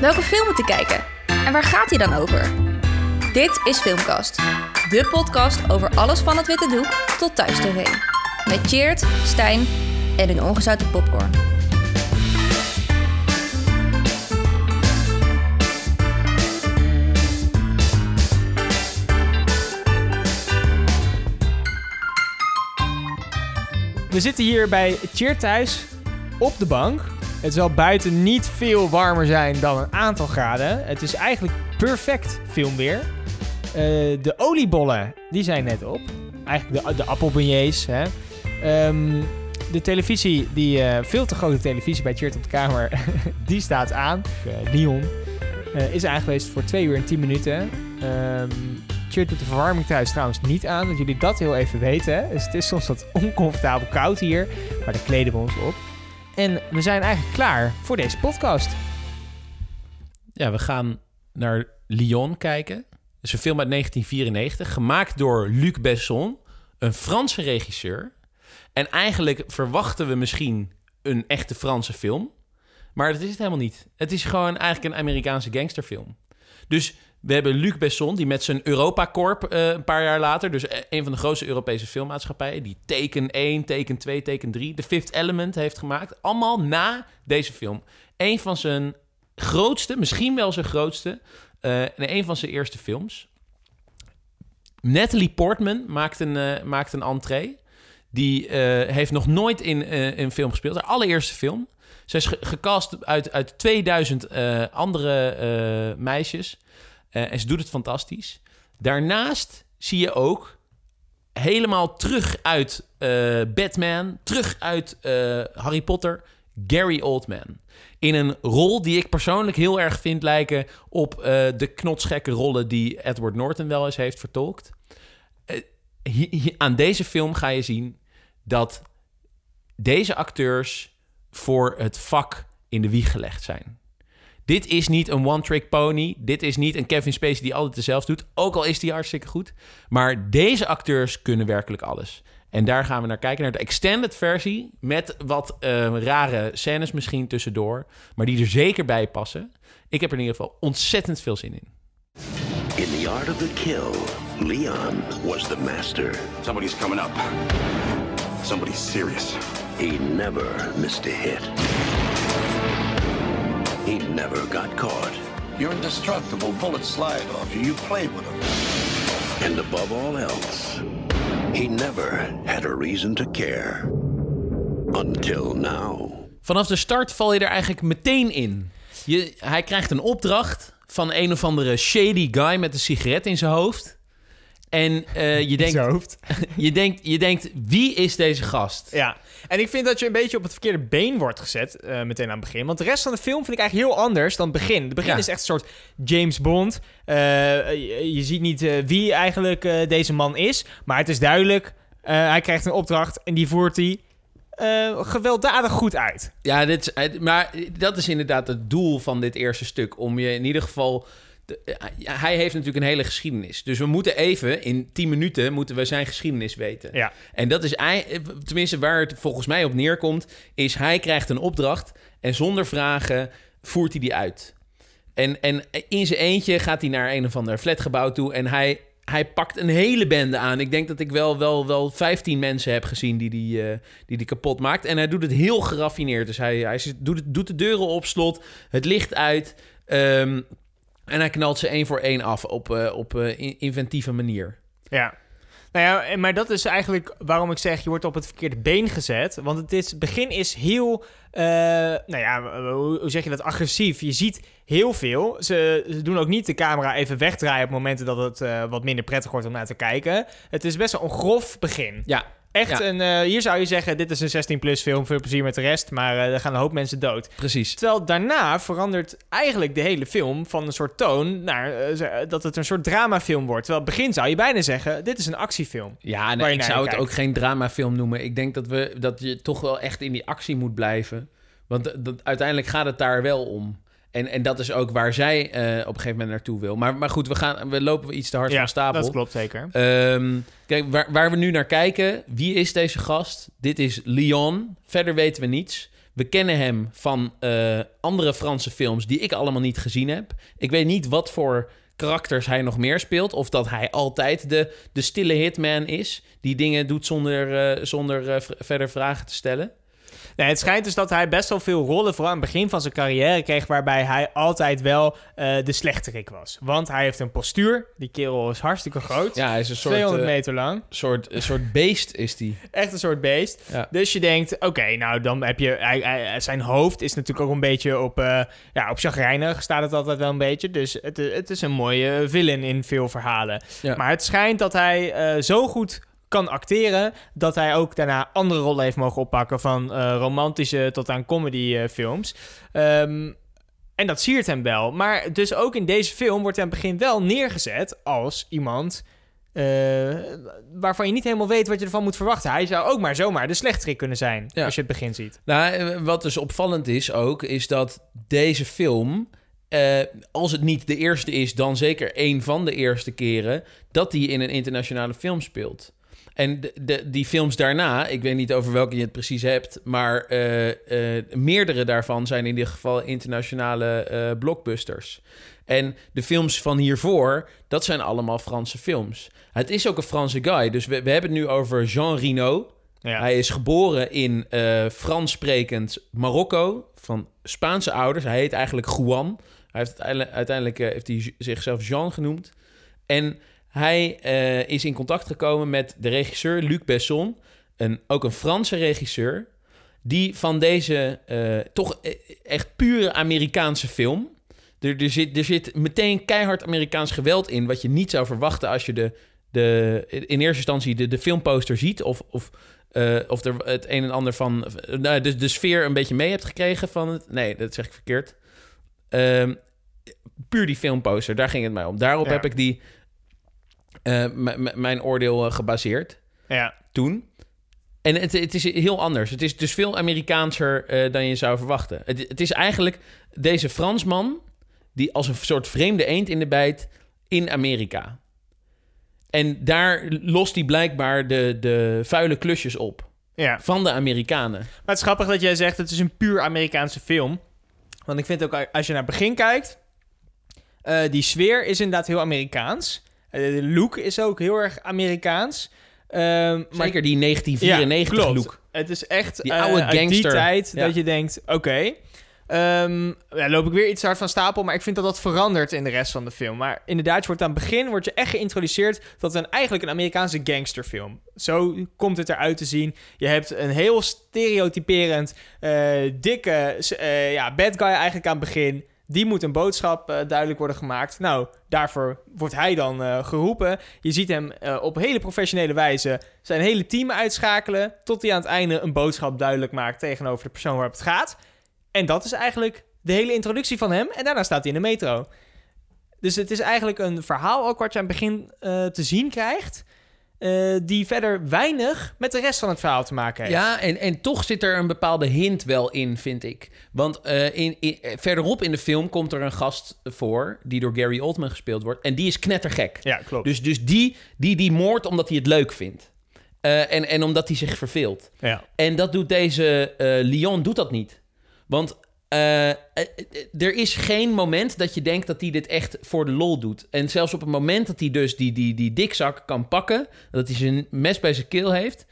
Welke film moet ik kijken? En waar gaat hij dan over? Dit is Filmkast, de podcast over alles van het witte doek tot thuis tv. Met Cheert, Stijn en een ongezouten popcorn. We zitten hier bij Cheer thuis op de bank. Het zal buiten niet veel warmer zijn dan een aantal graden. Het is eigenlijk perfect filmweer. Eh, de oliebollen, die zijn net op. Eigenlijk de, de appelbeignets. Hè. Ehm, de televisie, die eh, veel te grote televisie bij Cheert op de kamer, die staat aan. Uh, is aangeweest voor 2 uur en 10 minuten. Ehm Cheert doet de verwarming thuis trouwens niet aan, dat jullie dat heel even weten. Hè? Dus het is soms wat oncomfortabel koud hier, maar daar kleden we ons op. En we zijn eigenlijk klaar voor deze podcast. Ja, we gaan naar Lyon kijken. Het is een film uit 1994, gemaakt door Luc Besson, een Franse regisseur. En eigenlijk verwachten we misschien een echte Franse film. Maar dat is het helemaal niet. Het is gewoon eigenlijk een Amerikaanse gangsterfilm. Dus we hebben Luc Besson, die met zijn Europacorp uh, een paar jaar later... dus een van de grootste Europese filmmaatschappijen... die Teken 1, Teken 2, Teken 3, The Fifth Element heeft gemaakt. Allemaal na deze film. Een van zijn grootste, misschien wel zijn grootste... Uh, en een van zijn eerste films. Natalie Portman maakt een, uh, maakt een entree. Die heeft nog nooit in een film gespeeld. Haar allereerste film. Ze is gecast uit, uit 2000 andere meisjes... Uh, en ze doet het fantastisch. Daarnaast zie je ook helemaal terug uit uh, Batman, terug uit uh, Harry Potter, Gary Oldman. In een rol die ik persoonlijk heel erg vind lijken op de knotsgekke rollen die Edward Norton wel eens heeft vertolkt. aan deze film ga je zien dat deze acteurs voor het vak in de wieg gelegd zijn. Dit is niet een one-trick pony. Dit is niet een Kevin Spacey die altijd dezelfde doet. Ook al is die hartstikke goed. Maar deze acteurs kunnen werkelijk alles. En daar gaan we naar kijken, naar de extended versie. Met wat uh, rare scènes misschien tussendoor. Maar die er zeker bij passen. Ik heb er in ieder geval ontzettend veel zin in. In the art of the kill, Leon was the master. Somebody's coming up. Somebody's serious. He never missed a hit. He never got caught. You're indestructible. Bullets slide off you. You played with them. And above all else, he never had a reason to care. Until now. Vanaf de start val je er eigenlijk meteen in. Je, hij krijgt een opdracht van een of andere shady guy met een sigaret in zijn hoofd. En uh, je, denkt, je, denkt, je denkt, wie is deze gast? Ja, en ik vind dat je een beetje op het verkeerde been wordt gezet uh, meteen aan het begin. Want de rest van de film vind ik eigenlijk heel anders dan het begin. Het begin ja. is echt een soort James Bond. Uh, je, je, ziet niet wie eigenlijk deze man is. Maar het is duidelijk, hij krijgt een opdracht en die voert hij gewelddadig goed uit. Ja, dit is, maar dat is inderdaad het doel van dit eerste stuk. Om je in ieder geval eh, hij heeft natuurlijk een hele geschiedenis. Dus we moeten even, in 10 minuten, moeten we zijn geschiedenis weten. Ja. En dat is, tenminste waar het volgens mij op neerkomt, is hij krijgt een opdracht en zonder vragen voert hij die uit. En, en in zijn eentje gaat hij naar een of ander flatgebouw toe en hij, hij pakt een hele bende aan. Ik denk dat ik wel, wel, wel 15 mensen heb gezien die die, uh, die die kapot maakt. En hij doet het heel geraffineerd. Dus hij, hij doet, doet de deuren op slot, het licht uit... Um, en hij knalt ze één voor één af op, uh, op uh, inventieve manier. Ja. Nou ja, maar dat is eigenlijk waarom ik zeg, je wordt op het verkeerde been gezet. Want het, is, begin is heel, uh, nou ja, hoe, zeg je dat, agressief. Je ziet heel veel. Ze, ze, doen ook niet de camera even wegdraaien op momenten dat het wat minder prettig wordt om naar te kijken. Het is best wel een grof begin. Ja, Echt een, uh, hier zou je zeggen, dit is een 16-plus film, veel plezier met de rest, maar uh, er gaan een hoop mensen dood. Precies. Terwijl daarna verandert eigenlijk de hele film van een soort toon naar uh, dat het een soort dramafilm wordt. Terwijl het begin zou je bijna zeggen, dit is een actiefilm. Ja, nee, ik zou het ook geen dramafilm noemen. Ik denk dat, we, dat je toch wel echt in die actie moet blijven. Want dat, uiteindelijk gaat het daar wel om. En, en dat is ook waar zij uh, op een gegeven moment naartoe wil. Maar, maar goed, we, gaan, we lopen iets te hard ja, van stapel. dat klopt zeker. Um, kijk, waar, waar we nu naar kijken, wie is deze gast? Dit is Leon. Verder weten we niets. We kennen hem van eh, andere Franse films die ik allemaal niet gezien heb. Ik weet niet wat voor karakters hij nog meer speelt. Of dat hij altijd de, de stille hitman is. Die dingen doet zonder, eh, zonder eh, verder vragen te stellen. Nee, het schijnt dus dat hij best wel veel rollen, vooral aan het begin van zijn carrière, kreeg. Waarbij hij altijd wel eh, de slechterik was. Want hij heeft een postuur. Die kerel is hartstikke groot. Ja, hij is een soort, 200 eh, meter lang. soort, een soort beest is die. Echt een soort beest. Ja. Dus je denkt, oké, nou dan heb je... Hij, hij- zijn hoofd is natuurlijk ook een beetje op... eh ja, op chagrijnig staat het altijd wel een beetje. Dus het, het is een mooie villain in veel verhalen. Ja. Maar het schijnt dat hij zo goed kan acteren... dat hij ook daarna andere rollen heeft mogen oppakken... van eh, romantische tot aan comedy eh. Ehm, en dat siert hem wel. Maar dus ook in deze film wordt hij aan het begin wel neergezet... als iemand... eh, waarvan je niet helemaal weet wat je ervan moet verwachten. Hij zou ook maar zomaar de slechterik kunnen zijn, Ja. als je het begin ziet. Nou, wat dus opvallend is ook, is dat deze film, als het niet de eerste is, dan zeker een van de eerste keren dat hij in een internationale film speelt. En de, de- die films daarna, ik weet niet over welke je het precies hebt, maar eh, eh, meerdere daarvan zijn in ieder geval internationale eh, blockbusters. En de films van hiervoor, dat zijn allemaal Franse films. Het is ook een Franse guy, dus we, we hebben het nu over Jean Reno. Ja. Hij is geboren in Frans sprekend Marokko van Spaanse ouders. Hij heet eigenlijk Juan. Hij heeft uiteindelijk, uiteindelijk heeft hij zichzelf Jean genoemd. En hij eh, is in contact gekomen met de regisseur Luc Besson, een, ook een Franse regisseur, die van deze eh, toch eh, echt pure Amerikaanse film. Er, er, zit, er zit meteen keihard Amerikaans geweld in, wat je niet zou verwachten als je de, de, in eerste instantie de, de filmposter ziet of, of of er het een en ander van... nou, de, de sfeer een beetje mee hebt gekregen van het... Nee, dat zeg ik verkeerd. Ehm, puur die filmposter, daar ging het mij om. Daarop Ja. heb ik die... eh, mijn oordeel eh, gebaseerd Ja. toen. En het, het is heel anders. Het is dus veel Amerikaanser eh, dan je zou verwachten. Het, het is eigenlijk deze Fransman... die als een soort vreemde eend in de bijt in Amerika. En daar lost hij blijkbaar de, de vuile klusjes op ja. van de Amerikanen. Maar het is grappig dat jij zegt, het is een puur Amerikaanse film. Want ik vind ook, als je naar het begin kijkt... die sfeer is inderdaad heel Amerikaans. Eh, de look is ook heel erg Amerikaans. Ehm, maar Zeker die 1994 Ja, klopt. look. Het is echt Die eh, oude die gangster. tijd Ja. dat je denkt, oké. ehm, ja, loop ik weer iets hard van stapel, maar ik vind dat dat verandert in de rest van de film. Maar inderdaad, je wordt aan het begin wordt je echt geïntroduceerd dat het een, eigenlijk een Amerikaanse gangsterfilm. Zo komt het eruit te zien. Je hebt een heel stereotyperend eh, dikke ja, bad guy eigenlijk aan het begin. Die moet een boodschap eh, duidelijk worden gemaakt. Nou, daarvoor wordt hij dan eh, geroepen. Je ziet hem eh, op hele professionele wijze zijn hele team uitschakelen. Tot hij aan het einde een boodschap duidelijk maakt tegenover de persoon waarop het gaat. En dat is eigenlijk de hele introductie van hem. En daarna staat hij in de metro. Dus het is eigenlijk een verhaal ook wat je aan het begin te zien krijgt. Eh, die verder weinig met de rest van het verhaal te maken heeft. Ja, en, en toch zit er een bepaalde hint wel in, vind ik. Want eh, in, in, eh, verderop in de film komt er een gast voor... die door Gary Oldman gespeeld wordt. En die is knettergek. Ja, klopt. Dus, dus die, die, die moordt omdat hij het leuk vindt. En, en omdat hij zich verveelt. ja. En dat doet deze Lyon doet dat niet. Want eh, eh, eh, er is geen moment dat je denkt dat hij dit echt voor de lol doet. En zelfs op het moment dat hij dus die, die, die dikzak kan pakken... dat hij zijn mes bij zijn keel heeft...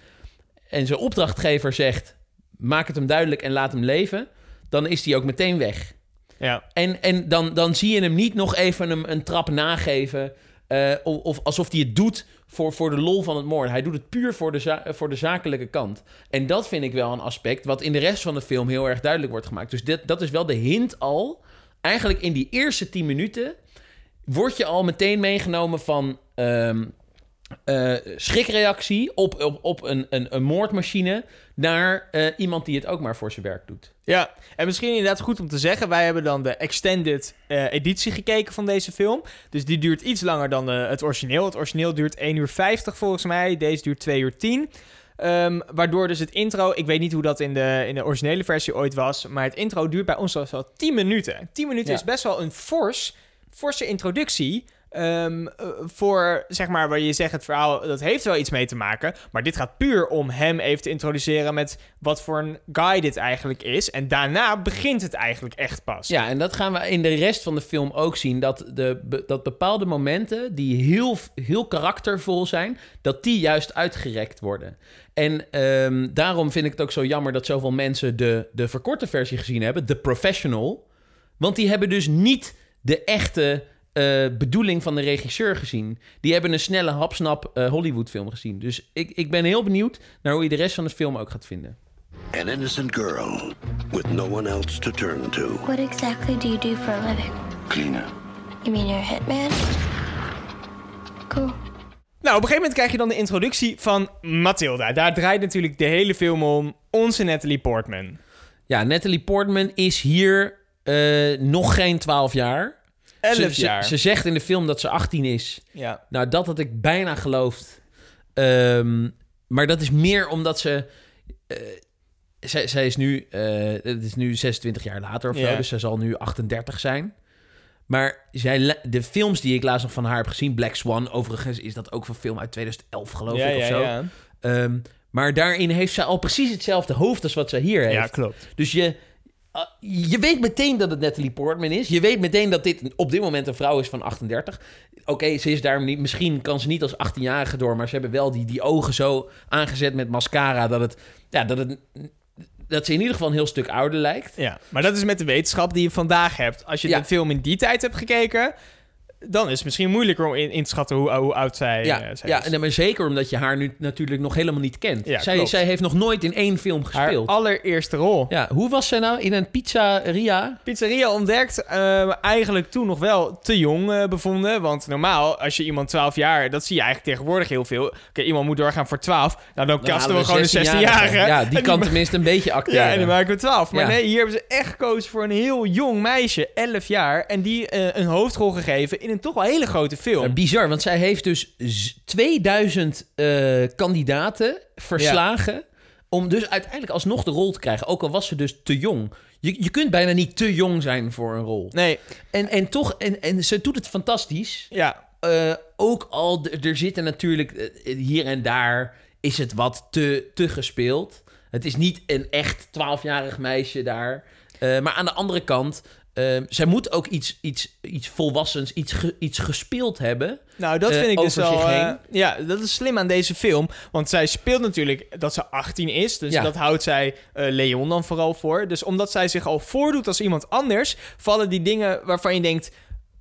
en zijn opdrachtgever zegt... maak het hem duidelijk en laat hem leven... dan is hij ook meteen weg. ja. En, en dan, dan zie je hem niet nog even een, een trap nageven. of, of alsof hij het doet voor, voor de lol van het moord. Hij doet het puur voor de, voor de zakelijke kant. En dat vind ik wel een aspect wat in de rest van de film heel erg duidelijk wordt gemaakt. Dus dit, dat is wel de hint al. Eigenlijk in die eerste tien minuten word je al meteen meegenomen van ehm, eh, schrikreactie op, op, op een, een, een moordmachine naar eh, iemand die het ook maar voor zijn werk doet. Ja, en misschien inderdaad goed om te zeggen, wij hebben dan de extended eh, editie gekeken van deze film. Dus die duurt iets langer dan het origineel. Het origineel duurt 1 uur 50 volgens mij, deze duurt 2 uur 10. Ehm, waardoor dus het intro, ik weet niet hoe dat in de, in de originele versie ooit was, maar het intro duurt bij ons zelfs wel 10 minuten. 10 minuten Ja. is best wel een fors, forse introductie ehm, eh, voor, zeg maar, waar je zegt het verhaal, dat heeft wel iets mee te maken. Maar dit gaat puur om hem even te introduceren met wat voor een guy dit eigenlijk is. En daarna begint het eigenlijk echt pas. Ja, en dat gaan we in de rest van de film ook zien. Dat, de, dat bepaalde momenten die heel, heel karaktervol zijn, dat die juist uitgerekt worden. En ehm, daarom vind ik het ook zo jammer dat zoveel mensen de, de verkorte versie gezien hebben, The Professional. Want die hebben dus niet de echte eh, bedoeling van de regisseur gezien. Die hebben een snelle hapsnap eh, Hollywood-film gezien. Dus ik, ik ben heel benieuwd naar hoe je de rest van de film ook gaat vinden. An innocent girl with no one else to turn to. What exactly do you do for a living? Cleaner. You mean you're a hitman? Cool. Nou, op een gegeven moment krijg je dan de introductie van Mathilda. Daar draait natuurlijk de hele film om onze Natalie Portman. Ja, Natalie Portman is hier eh, nog geen 12 jaar. Ze, ze- jaar. Ze, zegt in de film dat ze 18 is. ja. Nou, dat had ik bijna geloofd. Ehm, maar dat is meer omdat ze. eh, zij, zij is nu. eh, het is nu 26 jaar later of Ja. zo. Dus ze zal nu 38 zijn. Maar zij, de films die ik laatst nog van haar heb gezien, Black Swan, overigens is dat ook een film uit 2011, geloof ja, ik, of ja, zo. ja. Ehm, maar daarin heeft zij al precies hetzelfde hoofd als wat zij hier heeft. Ja, klopt. Dus je, ah, je weet meteen dat het Natalie Portman is. Je weet meteen dat dit op dit moment een vrouw is van 38. Oké, ze is daar niet. Misschien kan ze niet als 18-jarige door, maar ze hebben wel die, die ogen zo aangezet met mascara dat het. Ja, dat het. Dat ze in ieder geval een heel stuk ouder lijkt. Ja, maar dat is met de wetenschap die je vandaag hebt. Als je Ja. de film in die tijd hebt gekeken, dan is het misschien moeilijker om in, in te schatten hoe, hoe oud zij, Ja, eh, zij ja is. en, maar zeker omdat je haar nu natuurlijk nog helemaal niet kent. Ja, zij, zij heeft nog nooit in één film Haar gespeeld. allereerste rol. Ja, hoe was zij nou in een pizzeria? Pizzeria ontdekt, eh, eigenlijk toen nog wel te jong eh, bevonden. Want normaal, als je iemand 12 jaar, dat zie je eigenlijk tegenwoordig heel veel. Oké, iemand moet doorgaan voor 12. Nou, dan Dan kasten we gewoon een 16-jarige. 16-jarige. Ja, die kan tenminste een beetje acteren. Ja, en dan maken we 12. Maar Ja. nee, hier hebben ze echt gekozen voor een heel jong meisje, 11 jaar. En die eh, een hoofdrol gegeven in een toch wel hele grote film. Ja, bizar, want zij heeft dus z- 2000 eh, kandidaten verslagen. Om dus uiteindelijk alsnog de rol te krijgen. Ook al was ze dus te jong. Je, je kunt bijna niet te jong zijn voor een rol. Nee, En, en toch, en, en ze doet het fantastisch. ja. Eh, ook al, er zitten natuurlijk eh, hier en daar is het wat te, te gespeeld. Het is niet een echt 12-jarig meisje daar. Maar aan de andere kant, eh, zij moet ook iets, iets, iets volwassens, iets, ge- iets gespeeld hebben. Nou, dat eh, vind ik dus wel... eh, ja, dat is slim aan deze film. Want zij speelt natuurlijk dat ze 18 is. Dus Ja. dat houdt zij eh, Leon dan vooral voor. Dus omdat zij zich al voordoet als iemand anders... vallen die dingen waarvan je denkt...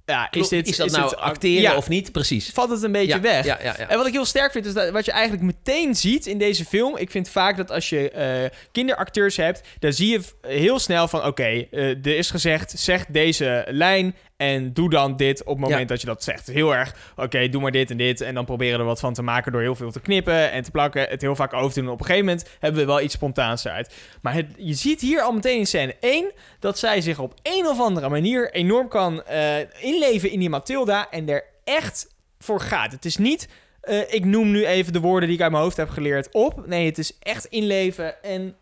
Ja, is, dit, is dat nou dit- acteren ja, of niet? Precies. valt het een beetje Ja, weg. ja. En wat ik heel sterk vind, is dat wat je eigenlijk meteen ziet in deze film. Ik vind vaak dat als je eh, kinderacteurs hebt, dan zie je heel snel van: oké, eh, er is gezegd, zeg deze lijn en doe dan dit op het moment Ja. dat je dat zegt. Heel erg, oké, doe maar dit en dit. En dan proberen er wat van te maken door heel veel te knippen en te plakken. Het heel vaak over te doen. Op een gegeven moment hebben we wel iets spontaans uit. Maar het, je ziet hier al meteen in scène 1 dat zij zich op een of andere manier enorm kan eh, inleven in die Matilda en er echt voor gaat. Het is niet, eh, ik noem nu even de woorden die ik uit mijn hoofd heb geleerd op. Nee, het is echt inleven en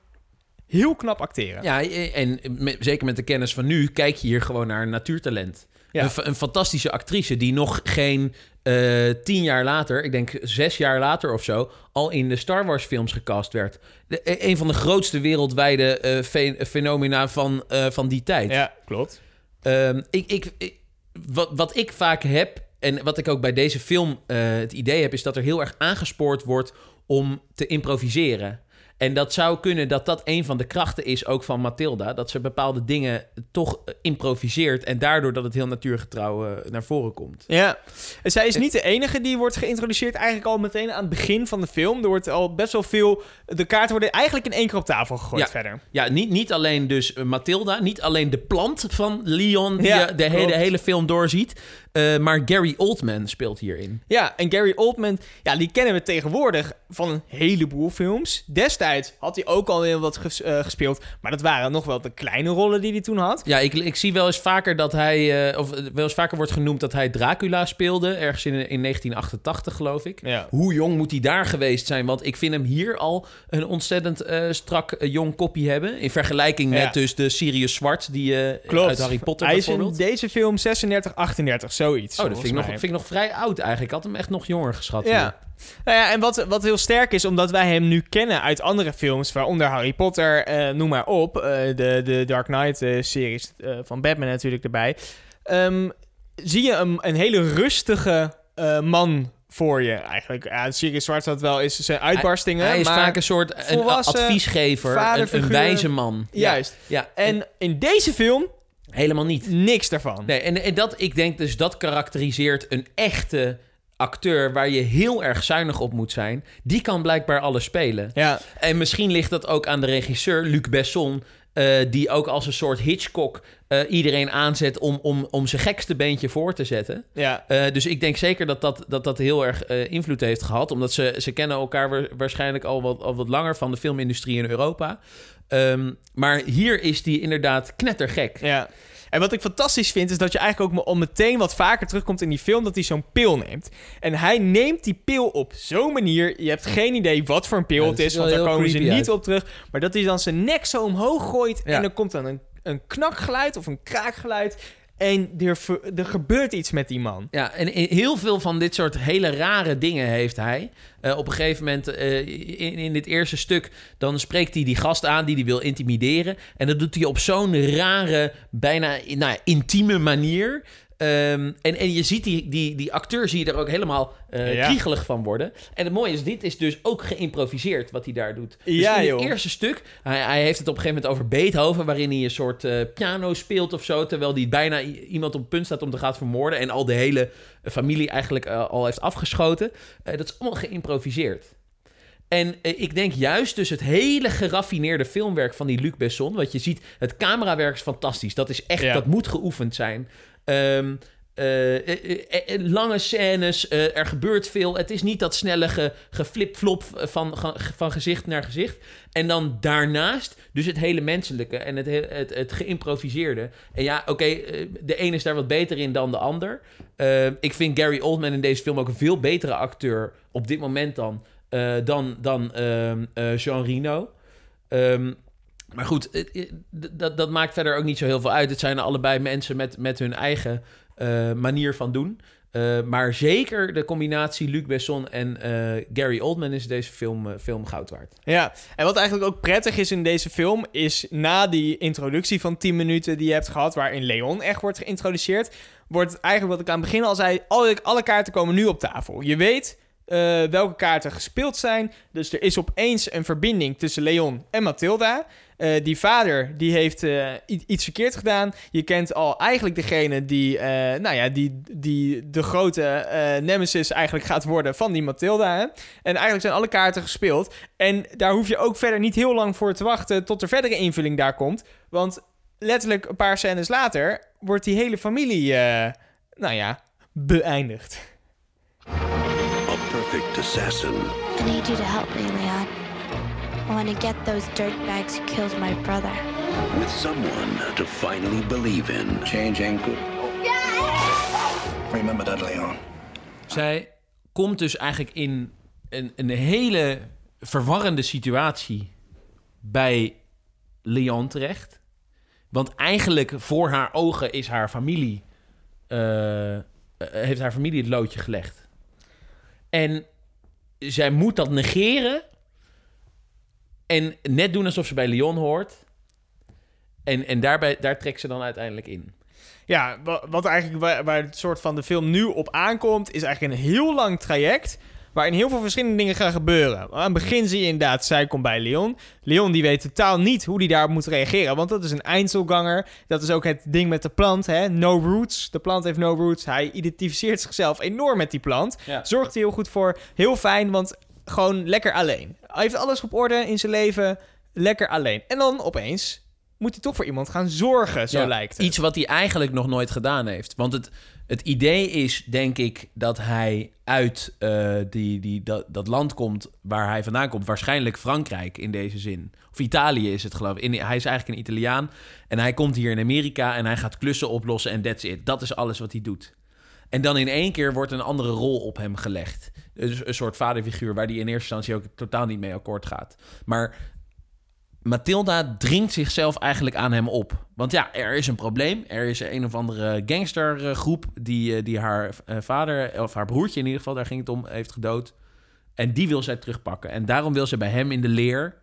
heel knap acteren. Ja, en zeker met de kennis van nu, kijk je hier gewoon naar een natuurtalent. Ja. Een, een fantastische actrice die nog geen eh, tien jaar later, ik denk zes jaar later of zo, al in de Star Wars films gecast werd. De, e- een van de grootste wereldwijde fe- fenomena van, eh, van die tijd. Ja, klopt. Ehm, ik, ik, ik- wat, wat ik vaak heb, en wat ik ook bij deze film het idee heb, is dat er heel erg aangespoord wordt om te improviseren. En dat zou kunnen dat dat een van de krachten is ook van Matilda. Dat ze bepaalde dingen toch eh, improviseert. En daardoor dat het heel natuurgetrouw eh, naar voren komt. Ja, en zij is niet de enige die wordt geïntroduceerd eigenlijk al meteen aan het begin van de film. Er wordt al best wel veel, de kaarten worden eigenlijk in één keer op tafel gegooid Ja. verder. Ja, niet, niet alleen dus eh, Matilda, niet alleen de plant van Leon die Ja, de hele film doorziet. Eh, maar Gary Oldman speelt hierin. Ja, en Gary Oldman, ja, die kennen we tegenwoordig van een heleboel films. Destijds tijd had hij ook al heel wat ges- eh, gespeeld. Maar dat waren nog wel de kleine rollen die hij toen had. Ja, ik, ik zie wel eens vaker dat hij, eh, of wel eens vaker wordt genoemd dat hij Dracula speelde, ergens in, in 1988 geloof ik. Ja. Hoe jong moet hij daar geweest zijn? Want ik vind hem hier al een ontzettend strak jong koppie hebben. In vergelijking Ja. met dus de Sirius Zwart, die uit Harry Potter Hij is in bijvoorbeeld. deze film 36, 38, zoiets. Oh, dat vind ik, nog, vind ik nog vrij oud eigenlijk. Ik had hem echt nog jonger geschat. hier. Ja. Nou ja, en wat, wat heel sterk is, omdat wij hem nu kennen uit andere films, waaronder Harry Potter, eh, noem maar op, eh, de, de Dark Knight-series van Batman natuurlijk erbij, Ehm, zie je een, een hele rustige eh, man voor je eigenlijk. Ja, Sirius Zwart had wel eens zijn uitbarstingen, Hij is maar vaak een soort een adviesgever, een, wijze man. juist. Ja. En in deze film helemaal niet. niks daarvan. Nee, en, en dat, ik denk dus dat karakteriseert een echte acteur waar je heel erg zuinig op moet zijn. Die kan blijkbaar alles spelen. Ja, En misschien ligt dat ook aan de regisseur, Luc Besson, eh, die ook als een soort Hitchcock eh, iedereen aanzet om, om, om zijn gekste beentje voor te zetten. ja. Eh, dus ik denk zeker dat dat, dat, dat heel erg invloed heeft gehad. Omdat ze, ze kennen elkaar wa- waarschijnlijk al wat, al wat langer van de filmindustrie in Europa. Ehm, maar hier is die inderdaad knettergek. Ja. En wat ik fantastisch vind, is dat je eigenlijk ook al meteen wat vaker terugkomt in die film, dat hij zo'n pil neemt. En hij neemt die pil op zo'n manier, je hebt geen idee wat voor een pil Ja, het is, want er daar komen ze niet uit. op terug. Maar dat hij dan zijn nek zo omhoog gooit Ja. en dan komt dan een, een knakgeluid of een kraakgeluid. En er, gebeurt iets met die man. Ja, en heel veel van dit soort hele rare dingen heeft hij. Eh, op een gegeven moment, eh, in, in dit eerste stuk, dan spreekt hij die gast aan die hij wil intimideren. En dat doet hij op zo'n rare, bijna nou ja, intieme manier. Ehm, en, en je ziet die, die, die acteur zie je er ook helemaal Ja. kriegelig van worden. En het mooie is, dit is dus ook geïmproviseerd wat hij daar doet. Dus Ja, in joh. het eerste stuk, hij, hij heeft het op een gegeven moment over Beethoven... waarin hij een soort eh, piano speelt of zo... terwijl hij bijna iemand op het punt staat om te gaan vermoorden... en al de hele familie eigenlijk eh, al heeft afgeschoten. Dat is allemaal geïmproviseerd. En ik denk juist dus het hele geraffineerde filmwerk van die Luc Besson... wat je ziet, het camerawerk is fantastisch. Dat is echt, Ja. dat moet geoefend zijn. Ehm, eh, eh, eh, lange scènes, er gebeurt veel. Het is niet dat snelle ge, geflip-flop van, van, gezicht naar gezicht. En dan daarnaast dus het hele menselijke en het, he- het, geïmproviseerde. En ja, oké, de een is daar wat beter in dan de ander. Eh, ik vind Gary Oldman in deze film ook een veel betere acteur op dit moment dan, dan, dan ehm, eh, Jean Reno. Ehm, maar goed, dat, dat maakt verder ook niet zo heel veel uit. Het zijn allebei mensen met, met hun eigen eh, manier van doen. Eh, maar zeker de combinatie Luc Besson en eh, Gary Oldman is deze film, film goud waard. Ja, en wat eigenlijk ook prettig is in deze film, is na die introductie van 10 minuten die je hebt gehad, waarin Leon echt wordt geïntroduceerd, wordt eigenlijk wat ik aan het begin al zei, alle, alle kaarten komen nu op tafel. Je weet eh, welke kaarten gespeeld zijn, dus er is opeens een verbinding tussen Leon en Mathilda. Eh, die vader die heeft eh, iets verkeerd gedaan. Je kent al eigenlijk degene die, nou ja, die, die de grote nemesis eigenlijk gaat worden van die Mathilda. Hè? En eigenlijk zijn alle kaarten gespeeld. En daar hoef je ook verder niet heel lang voor te wachten tot er verdere invulling daar komt. Want letterlijk een paar scènes later wordt die hele familie, nou ja, beëindigd. Perfect assassin. I need you to help me, Leon. I want to get those dirtbags who killed my brother. With someone to finally believe in. Change ain't good. Remember that, Leon. Zij komt dus eigenlijk in een, een hele verwarrende situatie bij Leon terecht. Want eigenlijk voor haar ogen is haar familie... eh, heeft haar familie het loodje gelegd. En zij moet dat negeren... En net doen alsof ze bij Leon hoort. En, en daarbij, daar trekt ze dan uiteindelijk in. Ja, wa- wat eigenlijk waar, waar het soort van de film nu op aankomt, is eigenlijk een heel lang traject. Waarin heel veel verschillende dingen gaan gebeuren. Aan het begin zie je inderdaad, zij komt bij Leon. Leon die weet totaal niet hoe hij daarop moet reageren. Want dat is een eindselganger. Dat is ook het ding met de plant. Hè? No roots. De plant heeft no roots. Hij identificeert zichzelf enorm met die plant. Ja. Zorgt er heel goed voor. Heel fijn, want gewoon lekker alleen. Hij heeft alles op orde in zijn leven. Lekker alleen. En dan opeens moet hij toch voor iemand gaan zorgen, zo Ja, lijkt het. Iets wat hij eigenlijk nog nooit gedaan heeft. Want het, het idee is, denk ik, dat hij uit eh, die, die, dat, dat land komt waar hij vandaan komt. Waarschijnlijk Frankrijk in deze zin. Of Italië is het, geloof ik. In, hij is eigenlijk een Italiaan. En hij komt hier in Amerika en hij gaat klussen oplossen en that's it. Dat is alles wat hij doet. En dan in één keer wordt een andere rol op hem gelegd. Dus een soort vaderfiguur waar hij in eerste instantie ook totaal niet mee akkoord gaat. Maar Matilda dringt zichzelf eigenlijk aan hem op. Want ja, er is een probleem. Er is een of andere gangstergroep die, eh, die haar eh, vader, of haar broertje in ieder geval, daar ging het om, heeft gedood. En die wil zij terugpakken. En daarom wil ze bij hem in de leer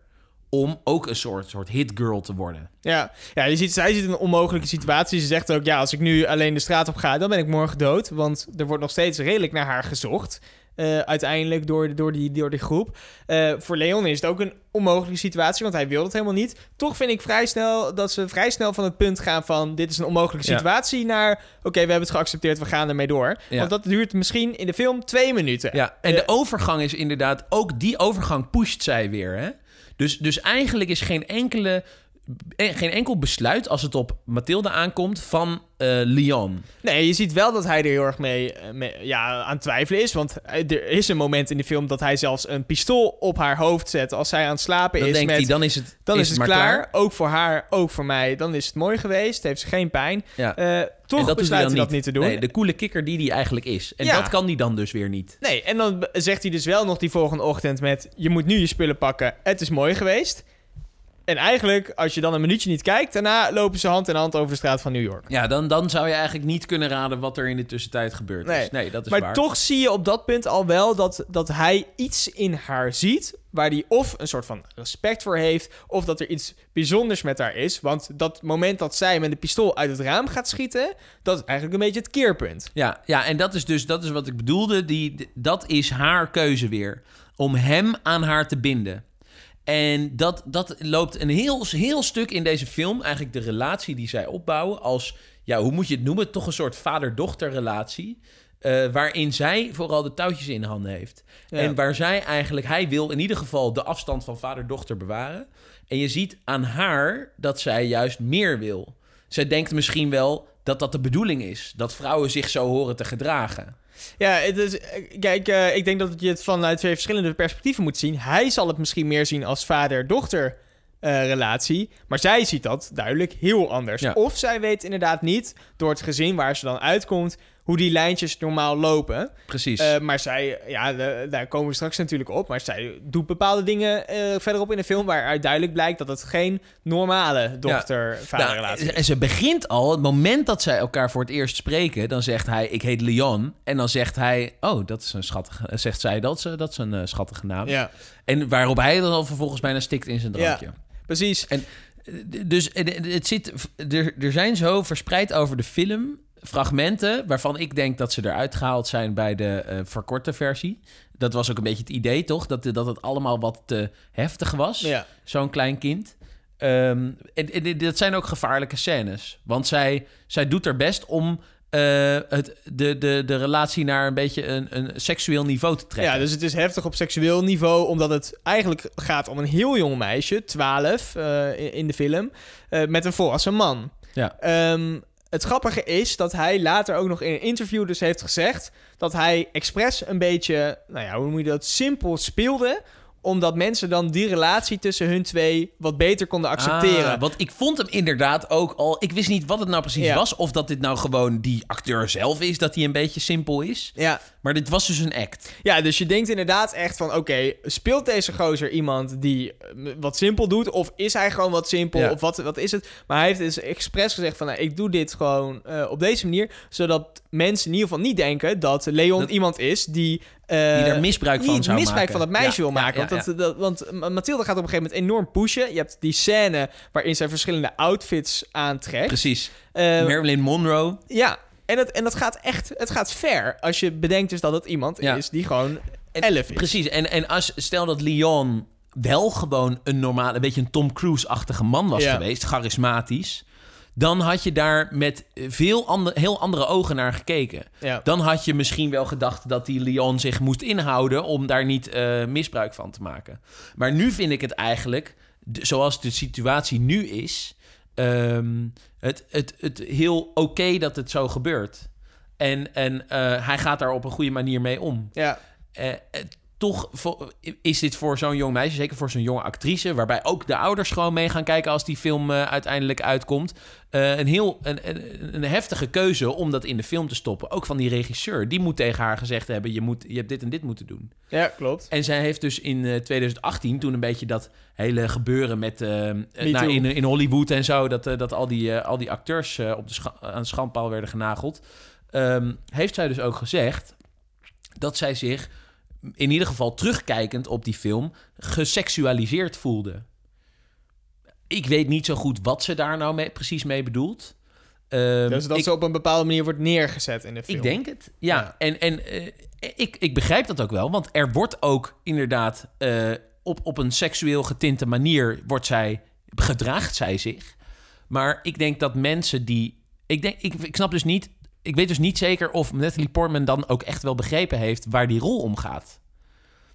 om ook een soort, soort hitgirl te worden. Ja, ja je ziet, zij zit in een onmogelijke situatie. Ze zegt ook, ja, als ik nu alleen de straat op ga, dan ben ik morgen dood. Want er wordt nog steeds redelijk naar haar gezocht. Eh, uiteindelijk door, door, die, door die groep. Eh, voor Leon is het ook een onmogelijke situatie, want hij wil het helemaal niet. Toch vind ik vrij snel dat ze vrij snel van het punt gaan van... dit is een onmogelijke Ja. situatie naar... oké, we hebben het geaccepteerd, we gaan ermee door. Ja. Want dat duurt misschien in de film twee minuten. Ja, en Eh, de overgang is inderdaad, ook die overgang pusht zij weer. Hè? Dus, dus eigenlijk is geen, enkele, eh, geen enkel besluit als het op Mathilde aankomt van eh, Leon. Nee, je ziet wel dat hij er heel erg mee, eh, mee- ja, aan het twijfelen is. Want eh, er is een moment in de film dat hij zelfs een pistool op haar hoofd zet als zij aan het slapen Dan is. denkt met, hij, dan is het, dan is, het klaar. Ook voor haar, ook voor mij. Dan is het mooi geweest. Heeft ze geen pijn. Ja. En toch dat besluit hij dat niet te doen. Nee, de coole kikker die hij eigenlijk is. En Ja. dat kan hij dan dus weer niet. Nee, en dan zegt hij dus wel nog die volgende ochtend met... je moet nu je spullen pakken, het is mooi geweest. En eigenlijk, als je dan een minuutje niet kijkt... daarna lopen ze hand in hand over de straat van New York. Ja, dan, dan zou je eigenlijk niet kunnen raden wat er in de tussentijd gebeurd Nee. is. Nee, dat is maar waar. toch zie je op dat punt al wel dat, dat hij iets in haar ziet... waar hij of een soort van respect voor heeft... of dat er iets bijzonders met haar is. Want dat moment dat zij met een pistool uit het raam gaat schieten... dat is eigenlijk een beetje het keerpunt. Ja, ja, en dat is dus dat is wat ik bedoelde. Die, dat is haar keuze weer. Om hem aan haar te binden. En dat, dat loopt een heel, heel stuk in deze film. Eigenlijk de relatie die zij opbouwen als... Ja, hoe moet je het noemen? Toch een soort vader-dochter relatie. eh, waarin zij vooral de touwtjes in handen heeft. Ja. En waar zij eigenlijk... Hij wil in ieder geval de afstand van vader-dochter bewaren. En je ziet aan haar dat zij juist meer wil. Zij denkt misschien wel dat dat de bedoeling is. Dat vrouwen zich zo horen te gedragen. Ja, het is, kijk, eh, ik denk dat je het vanuit twee verschillende perspectieven moet zien. Hij zal het misschien meer zien als vader-dochter eh, relatie, maar zij ziet dat duidelijk heel anders. Ja. Of zij weet inderdaad niet, door het gezin waar ze dan uitkomt, hoe die lijntjes normaal lopen. Precies. Eh, maar zij, ja, de- daar komen we straks natuurlijk op, maar zij doet bepaalde dingen eh, verderop in de film waaruit duidelijk blijkt dat het geen normale dochter-vaderrelatie Nou, is. en ze begint al, het moment dat zij elkaar voor het eerst spreken, dan zegt hij, ik heet Leon. En dan zegt hij, oh, dat is een schattige, eh, zegt zij, dat is, dat is een schattige naam. Ja, En waarop hij dan al vervolgens bijna stikt in zijn drankje. Ja. precies. En dus het zit, er, er zijn zo verspreid over de film fragmenten waarvan ik denk dat ze eruit gehaald zijn bij de eh, verkorte versie. Dat was ook een beetje het idee, toch? Dat, dat het allemaal wat te heftig was. Ja. Zo'n klein kind. Ehm, en, en dat zijn ook gevaarlijke scènes. Want zij, zij doet haar best om eh, het, de, de, de relatie naar een beetje een, een seksueel niveau te trekken. Ja, dus het is heftig op seksueel niveau, omdat het eigenlijk gaat om een heel jong meisje, 12 eh, in, in de film, met een volwassen man. Ja. Ehm, het grappige is dat hij later ook nog in een interview dus heeft gezegd dat hij expres een beetje, nou ja, hoe noem je dat, simpel speelde, omdat mensen dan die relatie tussen hun twee wat beter konden accepteren. Ah, want ik vond hem inderdaad ook al... Ik wist niet wat het nou precies Ja. was. Of dat dit nou gewoon die acteur zelf is. Dat hij een beetje simpel is. ja. Maar dit was dus een act. Ja, dus je denkt inderdaad echt van... oké, speelt deze gozer iemand die eh, wat simpel doet... of is hij gewoon wat simpel, Ja. of wat, wat is het? Maar hij heeft dus expres gezegd van... Nou, ik doe dit gewoon eh, op deze manier... zodat mensen in ieder geval niet denken... dat Leon Dat- iemand is die... eh, Die daar misbruik van zou misbruik maken. van dat meisje Ja, wil maken. ja, want, dat, dat- want Ma- Mathilde gaat op een gegeven moment enorm pushen. Je hebt die scène waarin zij verschillende outfits aantrekt. Precies. Eh, Marilyn Monroe. ja, en dat, en dat gaat echt... Het gaat ver. Als je bedenkt dus dat het iemand Ja. is die gewoon En- elf is. Precies. En, en als, stel dat Leon wel gewoon een normale... Een beetje een Tom Cruise-achtige man was Ja. geweest. Charismatisch. Dan had je daar met veel ander, heel andere ogen naar gekeken. Ja. Dan had je misschien wel gedacht dat die Leon zich moest inhouden om daar niet eh, misbruik van te maken. Maar nu vind ik het eigenlijk, zoals de situatie nu is, ehm, het, het, het heel oké dat het zo gebeurt. En, en eh, hij gaat daar op een goede manier mee om. Ja. Eh, toch is dit voor zo'n jong meisje, zeker voor zo'n jonge actrice, waarbij ook de ouders gewoon mee gaan kijken als die film eh, uiteindelijk uitkomt, eh, een heel een, een, een heftige keuze om dat in de film te stoppen. Ook van die regisseur, die moet tegen haar gezegd hebben: je, moet, je hebt dit en dit moeten doen. Ja, klopt. En zij heeft dus in eh, 2018 toen een beetje dat hele gebeuren met eh, eh, nou, in, in Hollywood en zo, dat, eh, dat al, die, eh, al die acteurs eh, op de scha- aan de schandpaal werden genageld, ehm, heeft zij dus ook gezegd dat zij zich in ieder geval terugkijkend op die film geseksualiseerd voelde. Ik weet niet zo goed wat ze daar nou mee, precies mee bedoelt. Ehm, Dus dat ik- ze op een bepaalde manier wordt neergezet in de film. ik denk het. Ja, Ja. en, en eh, ik, ik begrijp dat ook wel. Want er wordt ook inderdaad eh, op, op een seksueel getinte manier wordt zij, gedraagt zij zich. Maar ik denk dat mensen die... Ik, denk, ik, ik snap dus niet... Ik weet dus niet zeker of Natalie Portman dan ook echt wel begrepen heeft waar die rol om gaat.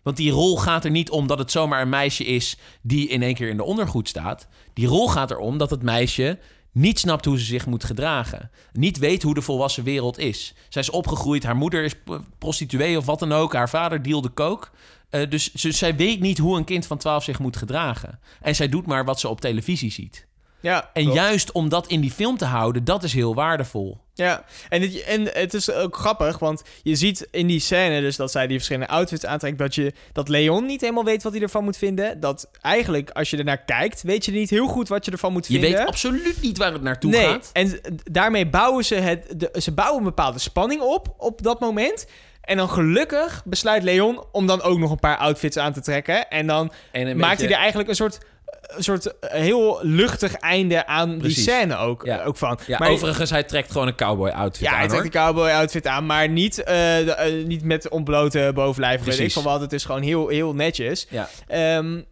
Want die rol gaat er niet om dat het zomaar een meisje is die in één keer in de ondergoed staat. Die rol gaat erom dat het meisje niet snapt hoe ze zich moet gedragen. Niet weet hoe de volwassen wereld is. Zij is opgegroeid, haar moeder is prostituee of wat dan ook. Haar vader dealde coke. Eh, dus ze, zij weet niet hoe een kind van 12 zich moet gedragen. En zij doet maar wat ze op televisie ziet. Ja, En klopt. juist om dat in die film te houden, dat is heel waardevol. Ja, en het, en het is ook grappig, want je ziet in die scène dus dat zij die verschillende outfits aantrekt, dat, je, dat Leon niet helemaal weet wat hij ervan moet vinden. Dat eigenlijk, als je ernaar kijkt, weet je niet heel goed wat je ervan moet Je vinden. weet absoluut niet waar het naartoe nee, gaat. en daarmee bouwen ze het, de, ze bouwen een bepaalde spanning op, op dat moment. En dan gelukkig besluit Leon om dan ook nog een paar outfits aan te trekken. En dan En maakt beetje- hij er eigenlijk een soort, een soort eh, heel luchtig einde aan Precies. die scène ook, Ja. ook van. Ja, Maar- overigens, hij trekt gewoon een cowboy outfit ja, aan, hij trekt een cowboy outfit aan, maar niet, eh, de- eh, niet met ontblote bovenlijf. Weet ik Precies. van wat. Het is gewoon heel, heel netjes. Ja. Ehm,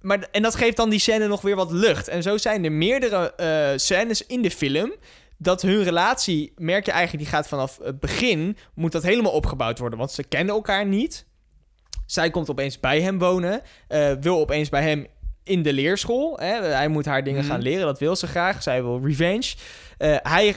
maar, en dat geeft dan die scène nog weer wat lucht. En zo zijn er meerdere eh, scènes in de film. Dat hun relatie, merk je eigenlijk, die gaat vanaf het begin, moet dat helemaal opgebouwd worden. Want ze kennen elkaar niet. Zij komt opeens bij hem wonen, eh, wil opeens bij hem in de leerschool. Hè? Hij moet haar dingen Mhm. gaan leren, dat wil ze graag. Zij wil revenge. Eh, hij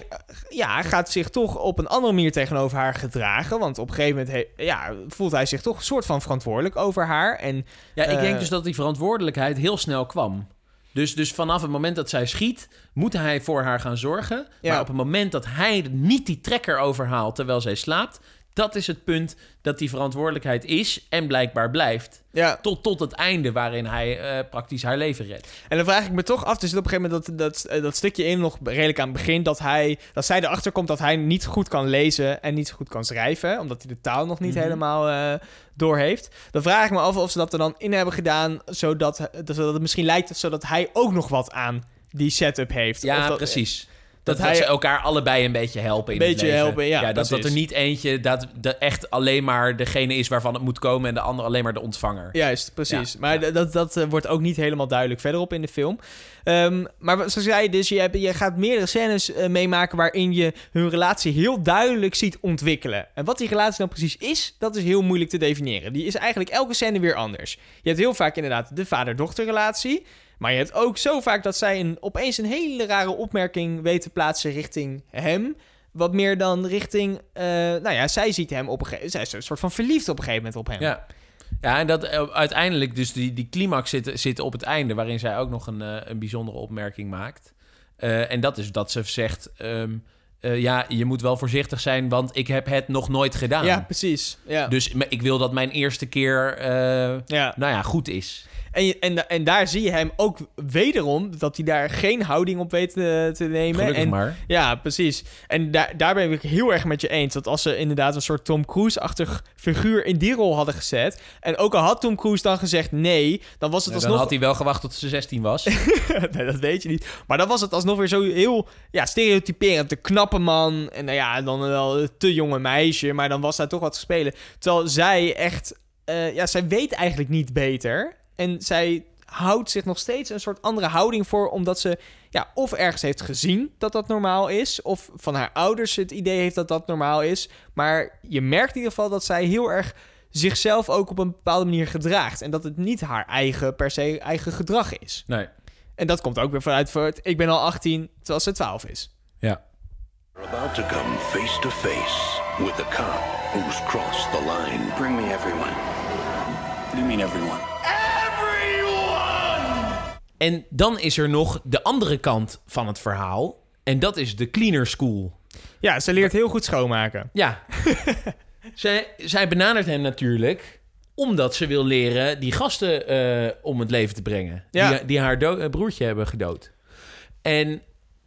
ja, gaat zich toch op een andere manier tegenover haar gedragen. Want op een gegeven moment he- ja, voelt hij zich toch een soort van verantwoordelijk over haar. En Ja, ik Eh, denk dus dat die verantwoordelijkheid heel snel kwam. Dus, dus vanaf het moment dat zij schiet, moet hij voor haar gaan zorgen. Ja. Maar op het moment dat hij niet die trekker overhaalt terwijl zij slaapt... dat is het punt dat die verantwoordelijkheid is en blijkbaar blijft. ja, Tot, tot het einde waarin hij eh, praktisch haar leven redt. En dan vraag ik me toch af, zit op een gegeven moment dat, dat, eh, dat stukje in nog redelijk aan het begin, dat, hij, dat zij erachter komt dat hij niet goed kan lezen en niet goed kan schrijven, omdat hij de taal nog niet Mhm. helemaal eh door heeft. Dan vraag ik me af of ze dat er dan in hebben gedaan, zodat, zodat het misschien lijkt zodat hij ook nog wat aan die setup heeft. Of Ja, dat- precies. Dat Dat, hij- ze elkaar allebei een beetje helpen in het beetje leven. helpen, ja, dat, dat er niet eentje dat, dat echt alleen maar degene is waarvan het moet komen... en de ander alleen maar de ontvanger. Juist, precies. Ja, maar ja. dat, dat eh, wordt ook niet helemaal duidelijk verderop in de film. Ehm, maar zoals zei je dus, je, hebt, je gaat meerdere scènes eh, meemaken waarin je hun relatie heel duidelijk ziet ontwikkelen. En wat die relatie dan precies is, dat is heel moeilijk te definiëren. Die is eigenlijk elke scène weer anders. Je hebt heel vaak inderdaad de vader-dochter relatie. Maar je hebt ook zo vaak dat zij een, opeens een hele rare opmerking weet te plaatsen richting hem. Wat meer dan richting, eh, nou ja, zij ziet hem op een gegeven Zij is een soort van verliefd op een gegeven moment op hem. Ja. Ja, en dat eh, uiteindelijk, dus die, die climax zit, zit op het einde, waarin zij ook nog een, eh, een bijzondere opmerking maakt. En dat is dat ze zegt: ehm, eh, Ja, je moet wel voorzichtig zijn, want ik heb het nog nooit gedaan. Ja, precies. Ja. Dus ik wil dat mijn eerste keer, ja. nou ja, goed is. En, en, en daar zie je hem ook wederom dat hij daar geen houding op weet te, te nemen. Gelukkig en, maar. Ja, precies. En daar, daar ben ik heel erg met je eens. Dat als ze inderdaad een soort Tom Cruise-achtig figuur in die rol hadden gezet. En ook al had Tom Cruise dan gezegd nee, dan was het Ja, dan alsnog. had hij wel gewacht tot ze 16 was. nee, dat weet je niet. Maar dan was het alsnog weer zo heel ja, stereotyperend. De knappe man. En nou ja, dan wel te jonge meisje. Maar dan was daar toch wat te spelen. Terwijl zij echt. eh, ja, zij weet eigenlijk niet beter. En zij houdt zich nog steeds een soort andere houding voor. Omdat ze ja, of ergens heeft gezien dat dat normaal is. Of van haar ouders het idee heeft dat dat normaal is. Maar je merkt in ieder geval dat zij heel erg zichzelf ook op een bepaalde manier gedraagt. En dat het niet haar eigen, per se, eigen gedrag is. Nee. En dat komt ook weer vanuit voort. Ik ben al 18, terwijl ze 12 is. Ja. We're about to come face to face with the cop who's crossed the line. Bring me everyone. What do you mean, everyone? En dan is er nog de andere kant van het verhaal. En dat is de cleaner school. Ja, ze leert heel goed schoonmaken. Ja. zij, zij benadert hem natuurlijk omdat ze wil leren die gasten eh, om het leven te brengen. Ja. Die, die haar eh, broertje hebben gedood. En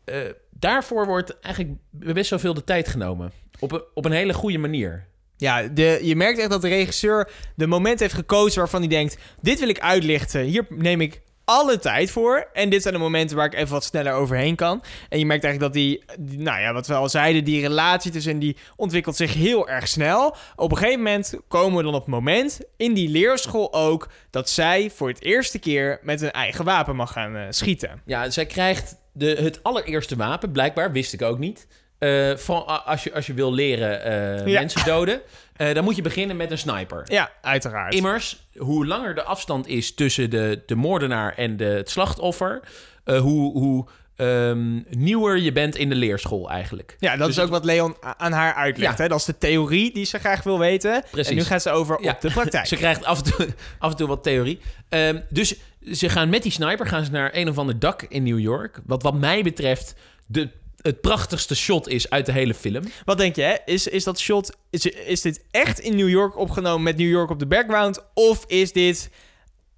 eh, daarvoor wordt eigenlijk best wel veel de tijd genomen. Op een, op een hele goede manier. Ja, de, je merkt echt dat de regisseur de moment heeft gekozen waarvan hij denkt... dit wil ik uitlichten, hier neem ik alle tijd voor. En dit zijn de momenten waar ik even wat sneller overheen kan. En je merkt eigenlijk dat die, die- nou ja, wat we al zeiden... die relatie tussen die ontwikkelt zich heel erg snel. Op een gegeven moment komen we dan op het moment... in die leerschool ook... dat zij voor het eerste keer met een eigen wapen mag gaan eh, schieten. Ja, zij krijgt de, het allereerste wapen, blijkbaar, wist ik ook niet. Eh, van, als, je, als je wil leren eh, Ja. mensen doden, eh, dan moet je beginnen met een sniper. Ja, uiteraard. Immers, hoe langer de afstand is tussen de, de moordenaar en de, het slachtoffer, eh, hoe, hoe ehm, nieuwer je bent in de leerschool eigenlijk. Ja, dat Dus is ook wat Leon aan haar uitlegt. Ja. Hè? Dat is de theorie die ze graag wil weten. Precies. En nu gaat ze over Ja, op de praktijk. Ze krijgt af en toe, af en toe wat theorie. Ehm, dus ze gaan met die sniper gaan ze naar een of ander dak in New York. Wat wat mij betreft de, het prachtigste shot is uit de hele film. Wat denk je, hè? Is, is dat shot... Is, is dit echt in New York opgenomen met New York op de background? Of is dit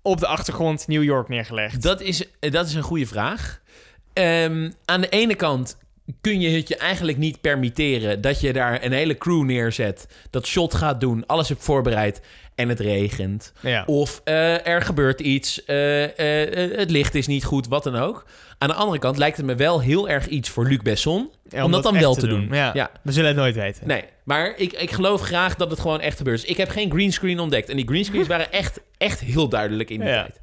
op de achtergrond New York neergelegd? Dat is, dat is een goede vraag. Ehm, aan de ene kant kun je het je eigenlijk niet permitteren dat je daar een hele crew neerzet, dat shot gaat doen, alles hebt voorbereid en het regent. Ja. Of eh, er gebeurt iets, eh, eh, het licht is niet goed, wat dan ook. Aan de andere kant lijkt het me wel heel erg iets voor Luc Besson Ja, om, dat dan wel te doen. Ja. ja. We zullen het nooit weten. Nee, maar ik, ik geloof graag dat het gewoon echt gebeurt. Dus ik heb geen greenscreen ontdekt. En die greenscreens waren echt, echt heel duidelijk in die Ja. tijd.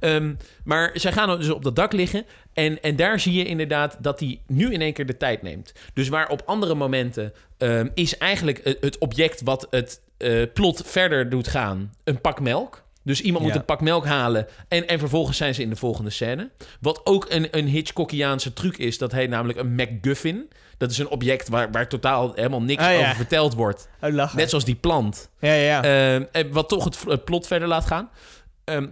Ehm, maar zij gaan dus op dat dak liggen. En, en daar zie je inderdaad dat hij nu in één keer de tijd neemt. Dus waar op andere momenten ehm, is eigenlijk het, het object wat het eh, plot verder doet gaan een pak melk. Dus iemand moet Ja. een pak melk halen en, en vervolgens zijn ze in de volgende scène. Wat ook een, een Hitchcockiaanse truc is, dat heet namelijk een MacGuffin. Dat is een object waar, waar totaal helemaal niks Ah, ja. over verteld wordt. Oh. Net zoals die plant. Ja, ja, ja. En wat toch het, het plot verder laat gaan. Ehm,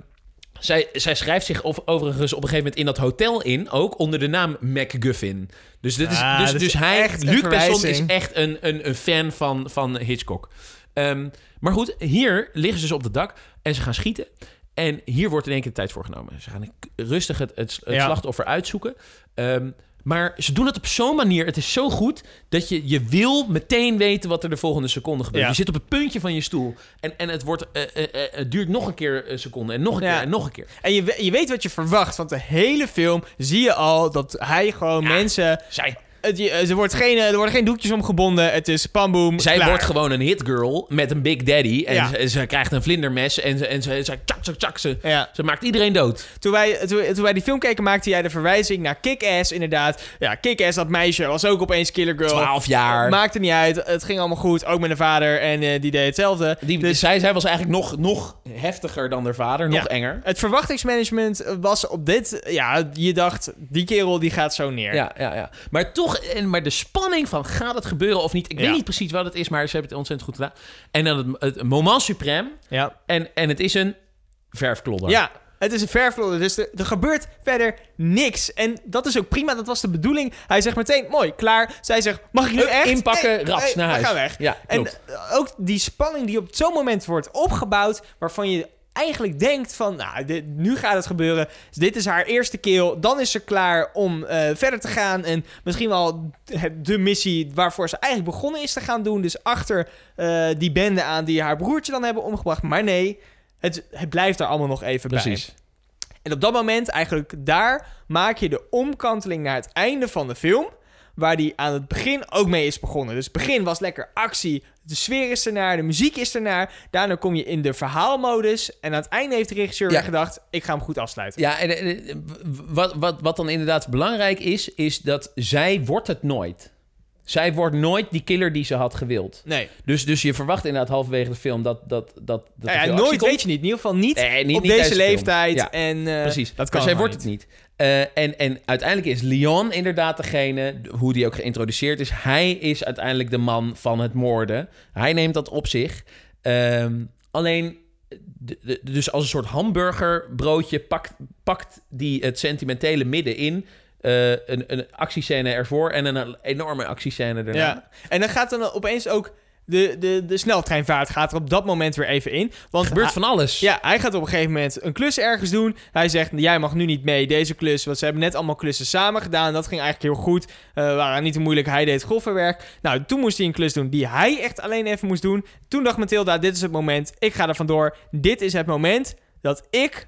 zij, zij schrijft zich of, overigens op een gegeven moment in dat hotel in, ook onder de naam MacGuffin. Dus, dit is, Ah, dus, dus is hij, Luc Besson is echt een, een, een fan van, van Hitchcock. Ehm, maar goed, hier liggen ze dus op het dak en ze gaan schieten. En hier wordt in één keer de tijd voor genomen. Ze gaan rustig het, het, het Ja. slachtoffer uitzoeken. Ehm, maar ze doen het op zo'n manier. Het is zo goed dat je, je wil meteen weten wat er de volgende seconde gebeurt. Ja. Je zit op het puntje van je stoel. En, en het, wordt, eh, eh, eh, het duurt nog een keer een seconde. En nog een Ja. keer en nog een keer. En je, je weet wat je verwacht. Want de hele film zie je al dat hij gewoon mensen... Zij, Het, er, wordt geen, er worden geen doekjes omgebonden. Het is pamboom. zij klaar. wordt gewoon een hitgirl met een big daddy. En Ja. ze, ze krijgt een vlindermes. En ze, en ze, ze, tjak, tjak, tjak, ze, Ja. ze maakt iedereen dood. Toen wij, toen, toen wij die film keken, maakte jij de verwijzing naar Kick-Ass, inderdaad. Ja, Kick-Ass, dat meisje, was ook opeens Killer Girl. 12 jaar. Maakte niet uit. Het ging allemaal goed. Ook met de vader. En eh, die deed hetzelfde. Die, Dus- zij, zij was eigenlijk nog, nog heftiger dan haar vader. Nog Ja. enger. Het verwachtingsmanagement was op dit... Ja, je dacht, die kerel die gaat zo neer. Ja, ja, ja. Maar toch, en, maar de spanning van gaat het gebeuren of niet? Ik Ja. weet niet precies wat het is, maar ze hebben het ontzettend goed gedaan. En dan het, het moment suprême. Ja. En, en het is een verfklodder. Ja, het is een verfvloer, dus er, er gebeurt verder niks. En dat is ook prima, dat was de bedoeling. Hij zegt meteen, mooi, klaar. Zij zegt, mag ik nu echt? inpakken, Nee, nee, naar we huis. gaan weg. Ja, en eh, ook die spanning die op zo'n moment wordt opgebouwd... waarvan je eigenlijk denkt van, nou, dit, nu gaat het gebeuren. Dus dit is haar eerste keel. Dan is ze klaar om eh, verder te gaan. En misschien wel de missie waarvoor ze eigenlijk begonnen is te gaan doen. Dus achter eh, die bende aan die haar broertje dan hebben omgebracht. Maar nee, het, het blijft er allemaal nog even bij. Precies. En op dat moment, eigenlijk daar, maak je de omkanteling naar het einde van de film. Waar die aan het begin ook mee is begonnen. Dus het begin was lekker actie. De sfeer is ernaar, de muziek is ernaar. Daarna kom je in de verhaalmodus. En aan het einde heeft de regisseur Ja. weer gedacht... ik ga hem goed afsluiten. Ja, en, wat, wat, wat dan inderdaad belangrijk is, is dat zij wordt het nooit. Zij wordt nooit die killer die ze had gewild. Nee. Dus, dus je verwacht inderdaad halverwege de film dat... dat, dat, dat ja, nooit weet je niet. In ieder geval niet, Nee, niet- op niet deze leeftijd. Ja, en, eh, Precies, Dat kan maar zij wordt het niet. Eh, en, en uiteindelijk is Leon inderdaad degene, hoe die ook geïntroduceerd is. Hij is uiteindelijk de man van het moorden. Hij neemt dat op zich. Ehm, alleen, de- de- dus als een soort hamburgerbroodje pakt, pakt die het sentimentele midden in. Eh, een, een actiescène ervoor en een enorme actiescène daarna. Ja. En dan gaat dan opeens ook de, de, de sneltreinvaart gaat er op dat moment weer even in. Want Er gebeurt van alles. Ja, hij gaat op een gegeven moment een klus ergens doen. Hij zegt, jij mag nu niet mee, deze klus. Want ze hebben net allemaal klussen samen gedaan. Dat ging eigenlijk heel goed. Eh waren niet te moeilijk, hij deed grofwerk. Nou, toen moest hij een klus doen die hij echt alleen even moest doen. Toen dacht Mathilda, dit is het moment. Ik ga er vandoor. Dit is het moment dat ik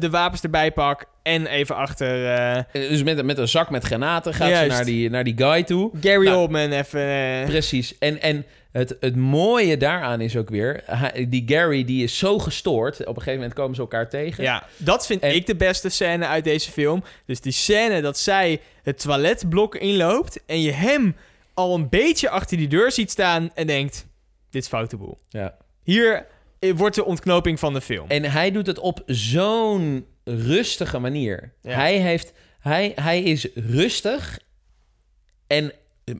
de wapens erbij pak. En even achter eh, Eh, Dus met, met een zak met granaten gaat Juist. ze naar die, naar die guy toe. Gary Nou, Oldman even... eh, Precies. En, en het, het mooie daaraan is ook weer... die Gary die is zo gestoord. Op een gegeven moment komen ze elkaar tegen. Ja, dat vind En- ik de beste scène uit deze film. Dus die scène dat zij het toiletblok inloopt en je hem al een beetje achter die deur ziet staan en denkt: dit is foute boel. Ja. Hier eh, wordt de ontknoping van de film. En hij doet het op zo'n rustige manier. Ja. Hij, heeft, hij, hij is rustig en eh,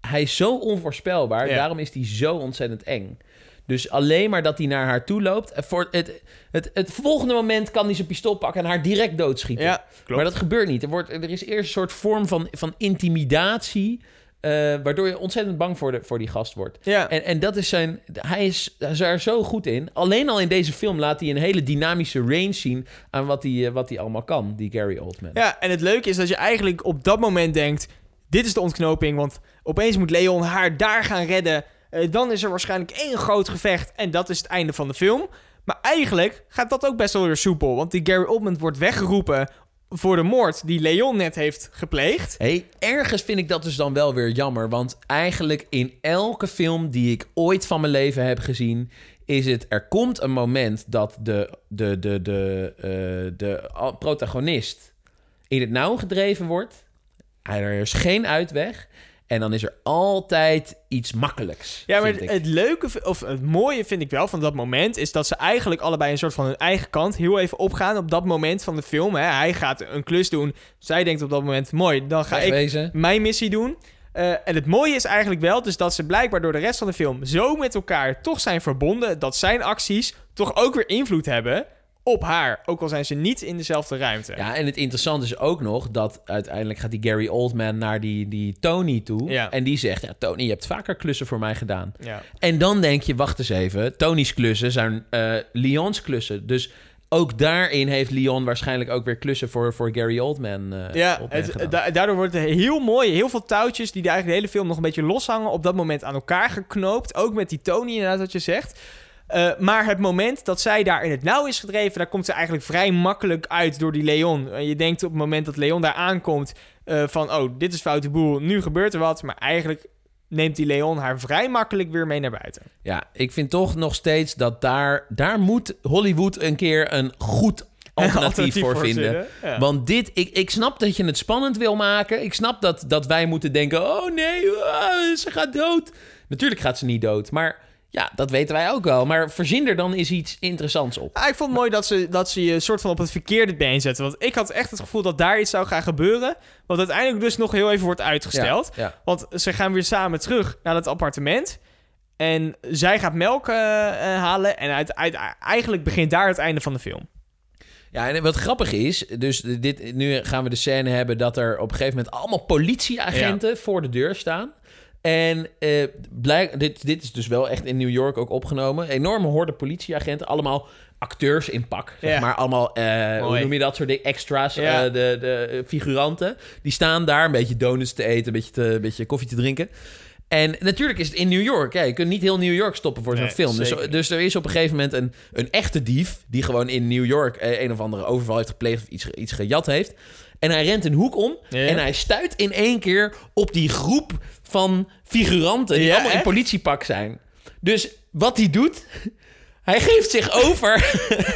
hij is zo onvoorspelbaar. Ja. Daarom is hij zo ontzettend eng. Dus alleen maar dat hij naar haar toe loopt. eh, Voor het, het, het volgende moment kan hij zijn pistool pakken en haar direct doodschieten. ja, klopt. Maar dat gebeurt niet. Er, wordt, er is eerst een soort vorm van, van intimidatie. Eh, waardoor je ontzettend bang voor, de, voor die gast wordt. ja. En, en dat is zijn. Hij is, hij is er zo goed in. Alleen al in deze film laat hij een hele dynamische range zien. aan wat hij, eh, wat hij allemaal kan, die Gary Oldman. ja, en het leuke is dat je eigenlijk op dat moment denkt: dit is de ontknoping, want opeens moet Leon haar daar gaan redden. Eh, dan is er waarschijnlijk één groot gevecht en dat is het einde van de film. Maar eigenlijk gaat dat ook best wel weer soepel, want die Gary Oldman wordt weggeroepen voor de moord die Leon net heeft gepleegd. Hey, ergens vind ik dat dus dan wel weer jammer. Want eigenlijk in elke film die ik ooit van mijn leven heb gezien. is het. Er komt een moment dat de, de, de, de, eh, de al- protagonist. in het nauw gedreven wordt. Er is geen uitweg. En dan is er altijd iets makkelijks. Ja, maar het, leuke, of het mooie vind ik wel van dat moment... is dat ze eigenlijk allebei een soort van hun eigen kant heel even opgaan... op dat moment van de film. Hè. Hij gaat een klus doen. Zij denkt op dat moment, mooi, dan ga ik mijn missie doen. Eh, en het mooie is eigenlijk wel dus dat ze blijkbaar door de rest van de film... zo met elkaar toch zijn verbonden... dat zijn acties toch ook weer invloed hebben op haar. Ook al zijn ze niet in dezelfde ruimte. Ja, en het interessante is ook nog dat uiteindelijk gaat die Gary Oldman naar die, die Tony toe. Ja. En die zegt, ja, Tony, je hebt vaker klussen voor mij gedaan. Ja. En dan denk je, wacht eens even, Tony's klussen zijn eh Leon's klussen. Dus ook daarin heeft Leon waarschijnlijk ook weer klussen voor, voor Gary Oldman, eh Ja, Oldman het, gedaan. da- daardoor wordt het heel mooi. Heel veel touwtjes die eigenlijk de hele film nog een beetje loshangen... op dat moment aan elkaar geknoopt. Ook met die Tony inderdaad wat je zegt. Eh, maar het moment dat zij daar in het nauw is gedreven... daar komt ze eigenlijk vrij makkelijk uit door die Leon. En je denkt op het moment dat Leon daar aankomt... eh, van, oh, dit is foute boel, nu gebeurt er wat. Maar eigenlijk neemt die Leon haar vrij makkelijk weer mee naar buiten. Ja, ik vind toch nog steeds dat daar, daar moet Hollywood een keer een goed alternatief, voor vinden. ja. Want dit, ik, ik snap dat je het spannend wil maken. Ik snap dat, dat wij moeten denken: oh nee, ah, ze gaat dood. Natuurlijk gaat ze niet dood, maar ja, dat weten wij ook wel. Maar verzin er dan eens iets interessants op. Ah, ik vond het mooi dat ze, dat ze je soort van op het verkeerde been zetten. Want ik had echt het gevoel dat daar iets zou gaan gebeuren. Wat uiteindelijk dus nog heel even wordt uitgesteld. Ja, ja. Want ze gaan weer samen terug naar het appartement. En zij gaat melk eh, eh, halen. En uit, uit- eigenlijk begint daar het einde van de film. Ja, en wat grappig is, dus dit, nu gaan we de scène hebben dat er op een gegeven moment allemaal politieagenten voor de deur staan. En eh, blijk, dit, dit is dus wel echt in New York ook opgenomen. Enorme horde politieagenten, allemaal acteurs in pak, zeg Ja. maar. Allemaal, eh, hoe noem je dat soort dingen? Extra's, Ja. eh, de, de figuranten. Die staan daar een beetje donuts te eten, een beetje, te, een beetje koffie te drinken. En natuurlijk is het in New York. Ja, je kunt niet heel New York stoppen voor zo'n Nee, film. Dus, dus er is op een gegeven moment een, een echte dief... die gewoon in New York eh, een of andere overval heeft gepleegd... of iets, iets gejat heeft. En hij rent een hoek om... Ja. en hij stuit in één keer op die groep van figuranten... die Ja, allemaal in politiepak zijn. Dus wat hij doet... Hij geeft zich over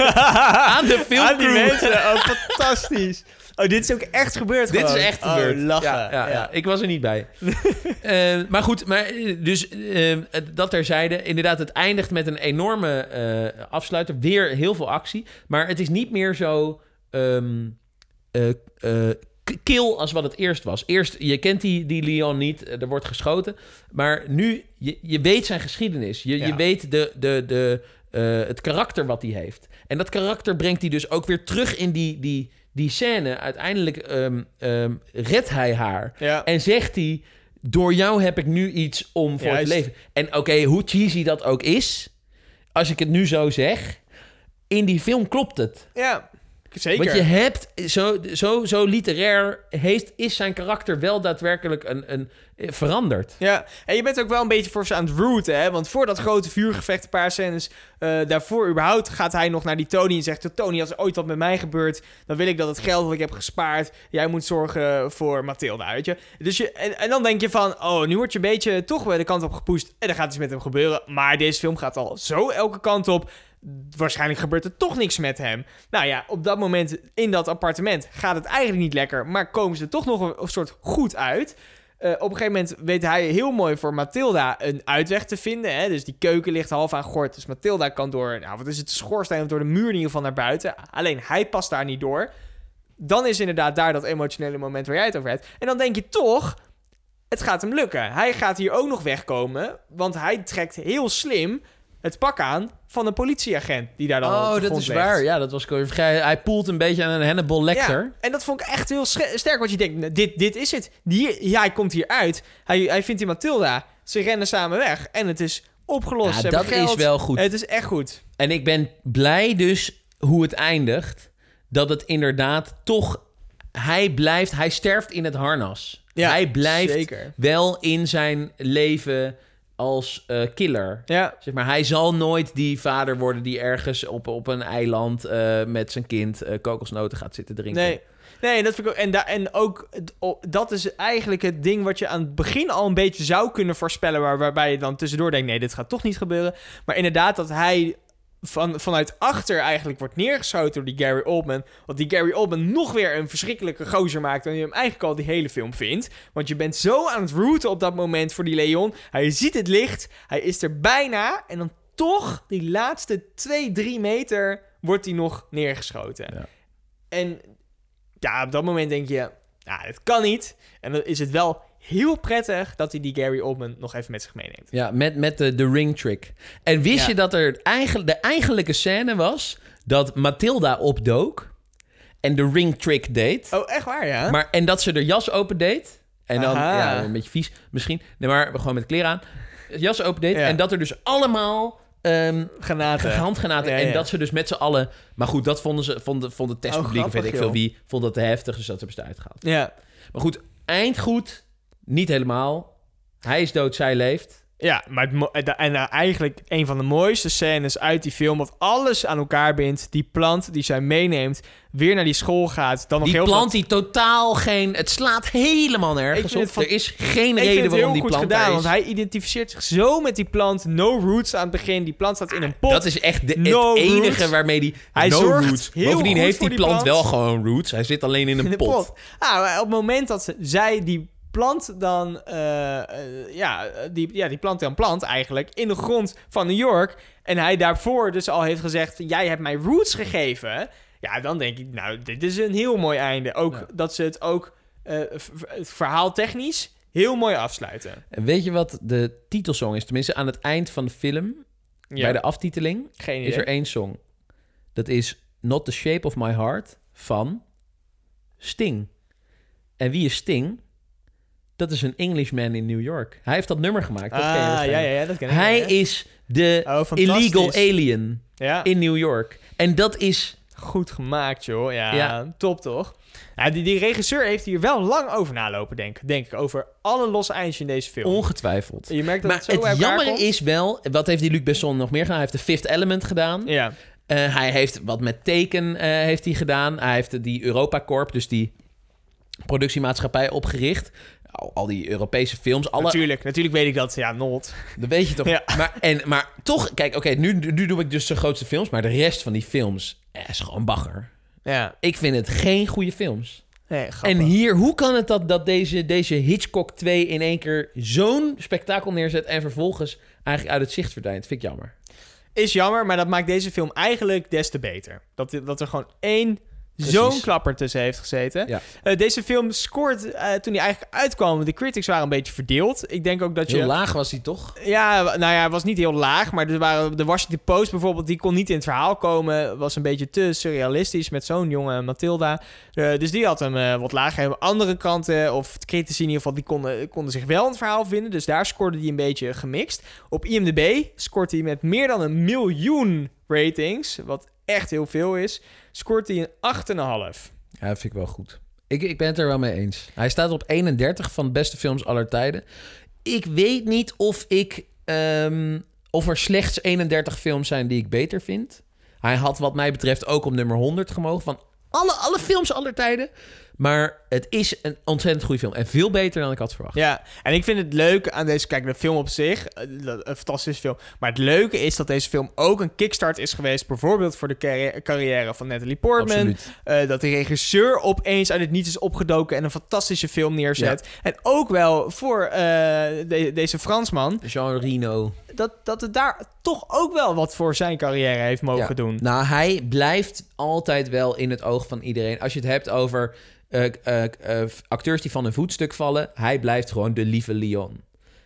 aan de Aan die filmcrew. mensen, oh, fantastisch. Oh, dit is ook echt gebeurd Dit is echt Oh, gebeurd. lachen. Ja, ja, ja. ik was er niet bij. Eh, maar goed, maar, eh, dus eh, dat terzijde. Inderdaad, het eindigt met een enorme afsluiter. Weer heel veel actie. Maar het is niet meer zo k- kil als wat het eerst was. Eerst, je kent die, die Leon niet, er wordt geschoten. Maar nu, je, je weet zijn geschiedenis. Je, je weet de, de, de, het karakter wat hij heeft. En dat karakter brengt hij dus ook weer terug in die, die, die scène. Uiteindelijk ehm, redt hij haar. Ja. En zegt hij: Door jou heb ik nu iets om voor Juist. te leven. En oké, hoe cheesy dat ook is, als ik het nu zo zeg, in die film klopt het. Ja, zeker. Want je hebt, zo, zo, zo literair heeft, is zijn karakter wel daadwerkelijk een, een, eh, veranderd. Ja, en je bent ook wel een beetje voor ze aan het rooten, hè? Want voor dat grote vuurgevecht, een paar scènes eh, daarvoor überhaupt, gaat hij nog naar die Tony en zegt... Tony, als er ooit wat met mij gebeurt, dan wil ik dat het geld dat ik heb gespaard... jij moet zorgen voor Mathilda, weet je? Dus je, en, en dan denk je van, oh, nu word je een beetje toch weer de kant op gepoest... en dan gaat iets met hem gebeuren. Maar deze film gaat al zo elke kant op... Waarschijnlijk gebeurt er toch niks met hem. Nou ja, op dat moment in dat appartement gaat het eigenlijk niet lekker, maar komen ze toch nog een, soort goed uit. Eh, op een gegeven moment weet hij heel mooi voor Mathilda een uitweg te vinden. Hè? Dus die keuken ligt half aan gort. Dus Mathilda kan door, nou wat is het, schoorsteen of door de muur in ieder geval naar buiten. Alleen hij past daar niet door. Dan is inderdaad daar dat emotionele moment waar jij het over hebt. En dan denk je toch, het gaat hem lukken. Hij gaat hier ook nog wegkomen, want hij trekt heel slim het pak aan van een politieagent die daar dan op Oh, dat is ligt. waar. Ja, dat was ik vergeten. Hij poelt een beetje aan een Hannibal Lecter. Ja, en dat vond ik echt heel sterk. Want je denkt, nou, dit, dit is het. Die, ja, hij komt hier uit. Hij, hij vindt die Matilda. Ze rennen samen weg. En het is opgelost. Ja, dat geld. is wel goed. Het is echt goed. En ik ben blij dus hoe het eindigt. Dat het inderdaad toch... Hij blijft... Hij sterft in het harnas. Ja, hij blijft zeker. wel in zijn leven als eh, killer. Ja, Zeg maar, hij zal nooit die vader worden die ergens op, op een eiland eh, met zijn kind eh, kokosnoten gaat zitten drinken. nee. Nee, dat vind ik ook. En, da, en ook, dat is eigenlijk het ding wat je aan het begin al een beetje zou kunnen voorspellen. Waar, waarbij je dan tussendoor denkt: nee, dit gaat toch niet gebeuren. Maar inderdaad, dat hij van, vanuit achter eigenlijk wordt neergeschoten door die Gary Oldman. Want die Gary Oldman nog weer een verschrikkelijke gozer maakt. Dan je hem eigenlijk al die hele film vindt. Want je bent zo aan het rooten op dat moment voor die Leon. Hij ziet het licht. Hij is er bijna. En dan toch, die laatste 2, 3 meter, wordt hij nog neergeschoten. Ja. En ja, op dat moment denk je, ja, het kan niet. En dan is het wel heel prettig dat hij die Gary Oldman nog even met zich meeneemt. Ja, met, met de, de ring trick. En wist Ja. je dat er eigenlijk, de eigenlijke scène was dat Matilda opdook en de ring trick deed. Oh, echt waar, ja? Maar, en dat ze de jas opendeed. En dan, Aha. ja, een beetje vies misschien. Nee, maar gewoon met kleren aan. Jas opendeed. Ja. En dat er dus allemaal ehm Granaten. handgranaten. Ja, En dat ze dus met z'n allen... Maar goed, dat vonden ze, vond, vond het testpubliek, Oh, weet ik veel joh. wie, vond dat te heftig. Dus dat hebben ze eruit gehaald. Ja. Maar goed, eind goed. Niet helemaal. Hij is dood, zij leeft. Ja, maar het en nou, eigenlijk een van de mooiste scènes uit die film, wat alles aan elkaar bindt. Die plant die zij meeneemt, weer naar die school gaat. Dan nog Die heel plant veel- die totaal geen... Het slaat helemaal nergens op. van- Er is geen Ik reden waarom die plant gedaan, is. want hij identificeert zich zo met die plant. No roots aan het begin. Die plant staat in een pot. Dat is echt de, No het enige roots. waarmee die... Hij no zorgt roots. Bovendien heeft die die plant, plant. wel gewoon roots. Hij zit alleen in een in pot. pot. Ah, op het moment dat ze, zij die plant dan, eh, eh, ja, die, ja, die plant dan plant eigenlijk in de grond van New York. En hij daarvoor dus al heeft gezegd, jij hebt mij roots gegeven. Ja, dan denk ik, nou, dit is een heel mooi einde. Ook Ja. dat ze het ook eh, v- v- verhaaltechnisch heel mooi afsluiten. En weet je wat de titelsong is? Tenminste, aan het eind van de film, Ja, bij de aftiteling, geen is er één song. Dat is Not the Shape of My Heart van Sting. En wie is Sting? Dat is een Englishman in New York. Hij heeft dat nummer gemaakt. Dat ken je ah, ja, ja, ja, dat ken ik. Hij ja. is de Oh, illegal alien Ja, in New York. En dat is... goed gemaakt, joh. Ja, Ja. top toch? Ja, die, die regisseur heeft hier wel lang over nalopen, denk, denk ik. Over alle losse eindjes in deze film. Ongetwijfeld. Je merkt dat Maar het zo het jammer komt. is wel... Wat heeft die Luc Besson nog meer gedaan? Hij heeft de Fifth Element gedaan. Ja, Eh, hij heeft wat met teken eh, heeft hij gedaan. Hij heeft die Europa Corp, dus die productiemaatschappij opgericht. Al, die Europese films, alle, natuurlijk. Natuurlijk weet ik dat. Ja, not. dat weet je toch. Ja. Maar, en, maar toch, kijk, oké, nu, nu doe ik dus de grootste films, maar de rest van die films eh, is gewoon bagger. Ja. Ik vind het geen goede films. Nee, En hier, hoe kan het dat, dat deze, deze Hitchcock 2 in één keer zo'n spektakel neerzet en vervolgens eigenlijk uit het zicht verdwijnt? Vind ik jammer. Is jammer, maar dat maakt deze film eigenlijk des te beter. Dat, dat er gewoon één. Zo'n klapper tussen heeft gezeten. Ja. Eh, deze film scoort eh, toen hij eigenlijk uitkwam. De critics waren een beetje verdeeld. Ik denk ook dat je... Heel laag was hij toch? Ja, nou ja, was niet heel laag. Maar er waren, de Washington Post bijvoorbeeld, die kon niet in het verhaal komen. Was een beetje te surrealistisch met zo'n jonge Matilda. Eh, dus die had hem wat lager. Andere kranten, of de critici in ieder geval, die konden, konden zich wel in het verhaal vinden. Dus daar scoorde hij een beetje gemixt. Op IMDb scoort hij met meer dan een miljoen ratings. Wat echt heel veel is. Scoort hij een 8,5. Ja, vind ik wel goed. Ik, ik ben het er wel mee eens. Hij staat op 31 van de beste films aller tijden. Ik weet niet of ik... ehm, of er slechts 31 films zijn die ik beter vind. Hij had wat mij betreft ook op nummer 100 gemogen van alle, alle films aller tijden. Maar het is een ontzettend goede film. En veel beter dan ik had verwacht. Ja, en ik vind het leuk aan deze... Kijk, de film op zich, eh, een fantastische film. Maar het leuke is dat deze film ook een kickstart is geweest... bijvoorbeeld voor de carri- carrière van Natalie Portman. Eh, dat de regisseur opeens uit het niets is opgedoken... en een fantastische film neerzet. En ook wel voor eh, de- deze Fransman... Jean Reno. Dat, dat het daar toch ook wel wat voor zijn carrière heeft mogen Ja. doen. Nou, hij blijft altijd wel in het oog van iedereen. Als je het hebt over eh, eh, eh, acteurs die van een voetstuk vallen, hij blijft gewoon de lieve Leon.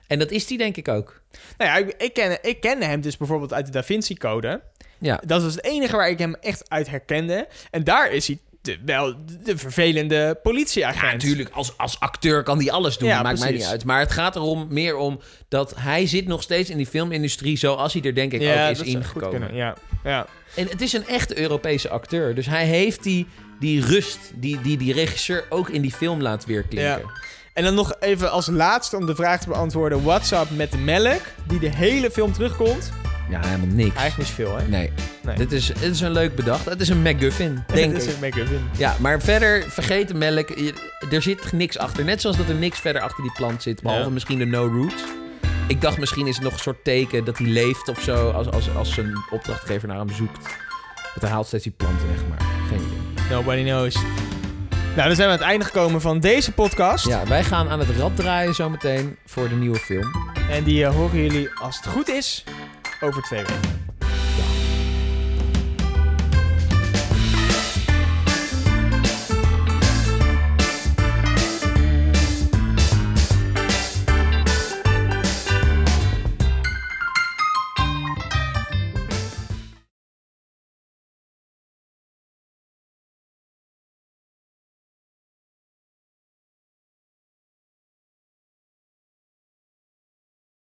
En dat is hij denk ik ook. Nou ja, ik, ik, ken, ik kende hem dus bijvoorbeeld uit de Da Vinci Code... Ja, Dat was het enige waar ik hem echt uit herkende. En daar is hij de, wel de vervelende politieagent. ja natuurlijk. Als, als acteur kan hij alles doen. Ja, maakt mij niet uit. Maar het gaat erom meer om dat hij zit nog steeds in die filmindustrie zoals hij er denk ik Ja, ook is ingekomen. Ja, ja. En het is een echte Europese acteur. Dus hij heeft die, die rust die, die die regisseur ook in die film laat weerklinken. Ja. En dan nog even als laatste om de vraag te beantwoorden. What's up met de melk? Die de hele film terugkomt. Ja, helemaal niks. Eigenlijk niet veel, hè? Nee. Nee. Dit, is, dit is een leuk bedacht. Het is een McGuffin, denk Dat is ik. een make-up in. Ja, maar verder, vergeet de melk. Er zit niks achter. Net zoals dat er niks verder achter die plant zit. Behalve Ja. misschien de no roots. Ik dacht misschien is het nog een soort teken dat hij leeft of zo. Als, als, als zijn opdrachtgever naar hem zoekt. Want hij haalt steeds die planten weg, maar geen idee. Nobody knows. Nou, dan zijn we aan het einde gekomen van deze podcast. Ja, wij gaan aan het rad draaien zometeen voor de nieuwe film. En die eh, horen jullie, als het goed is, over twee weken.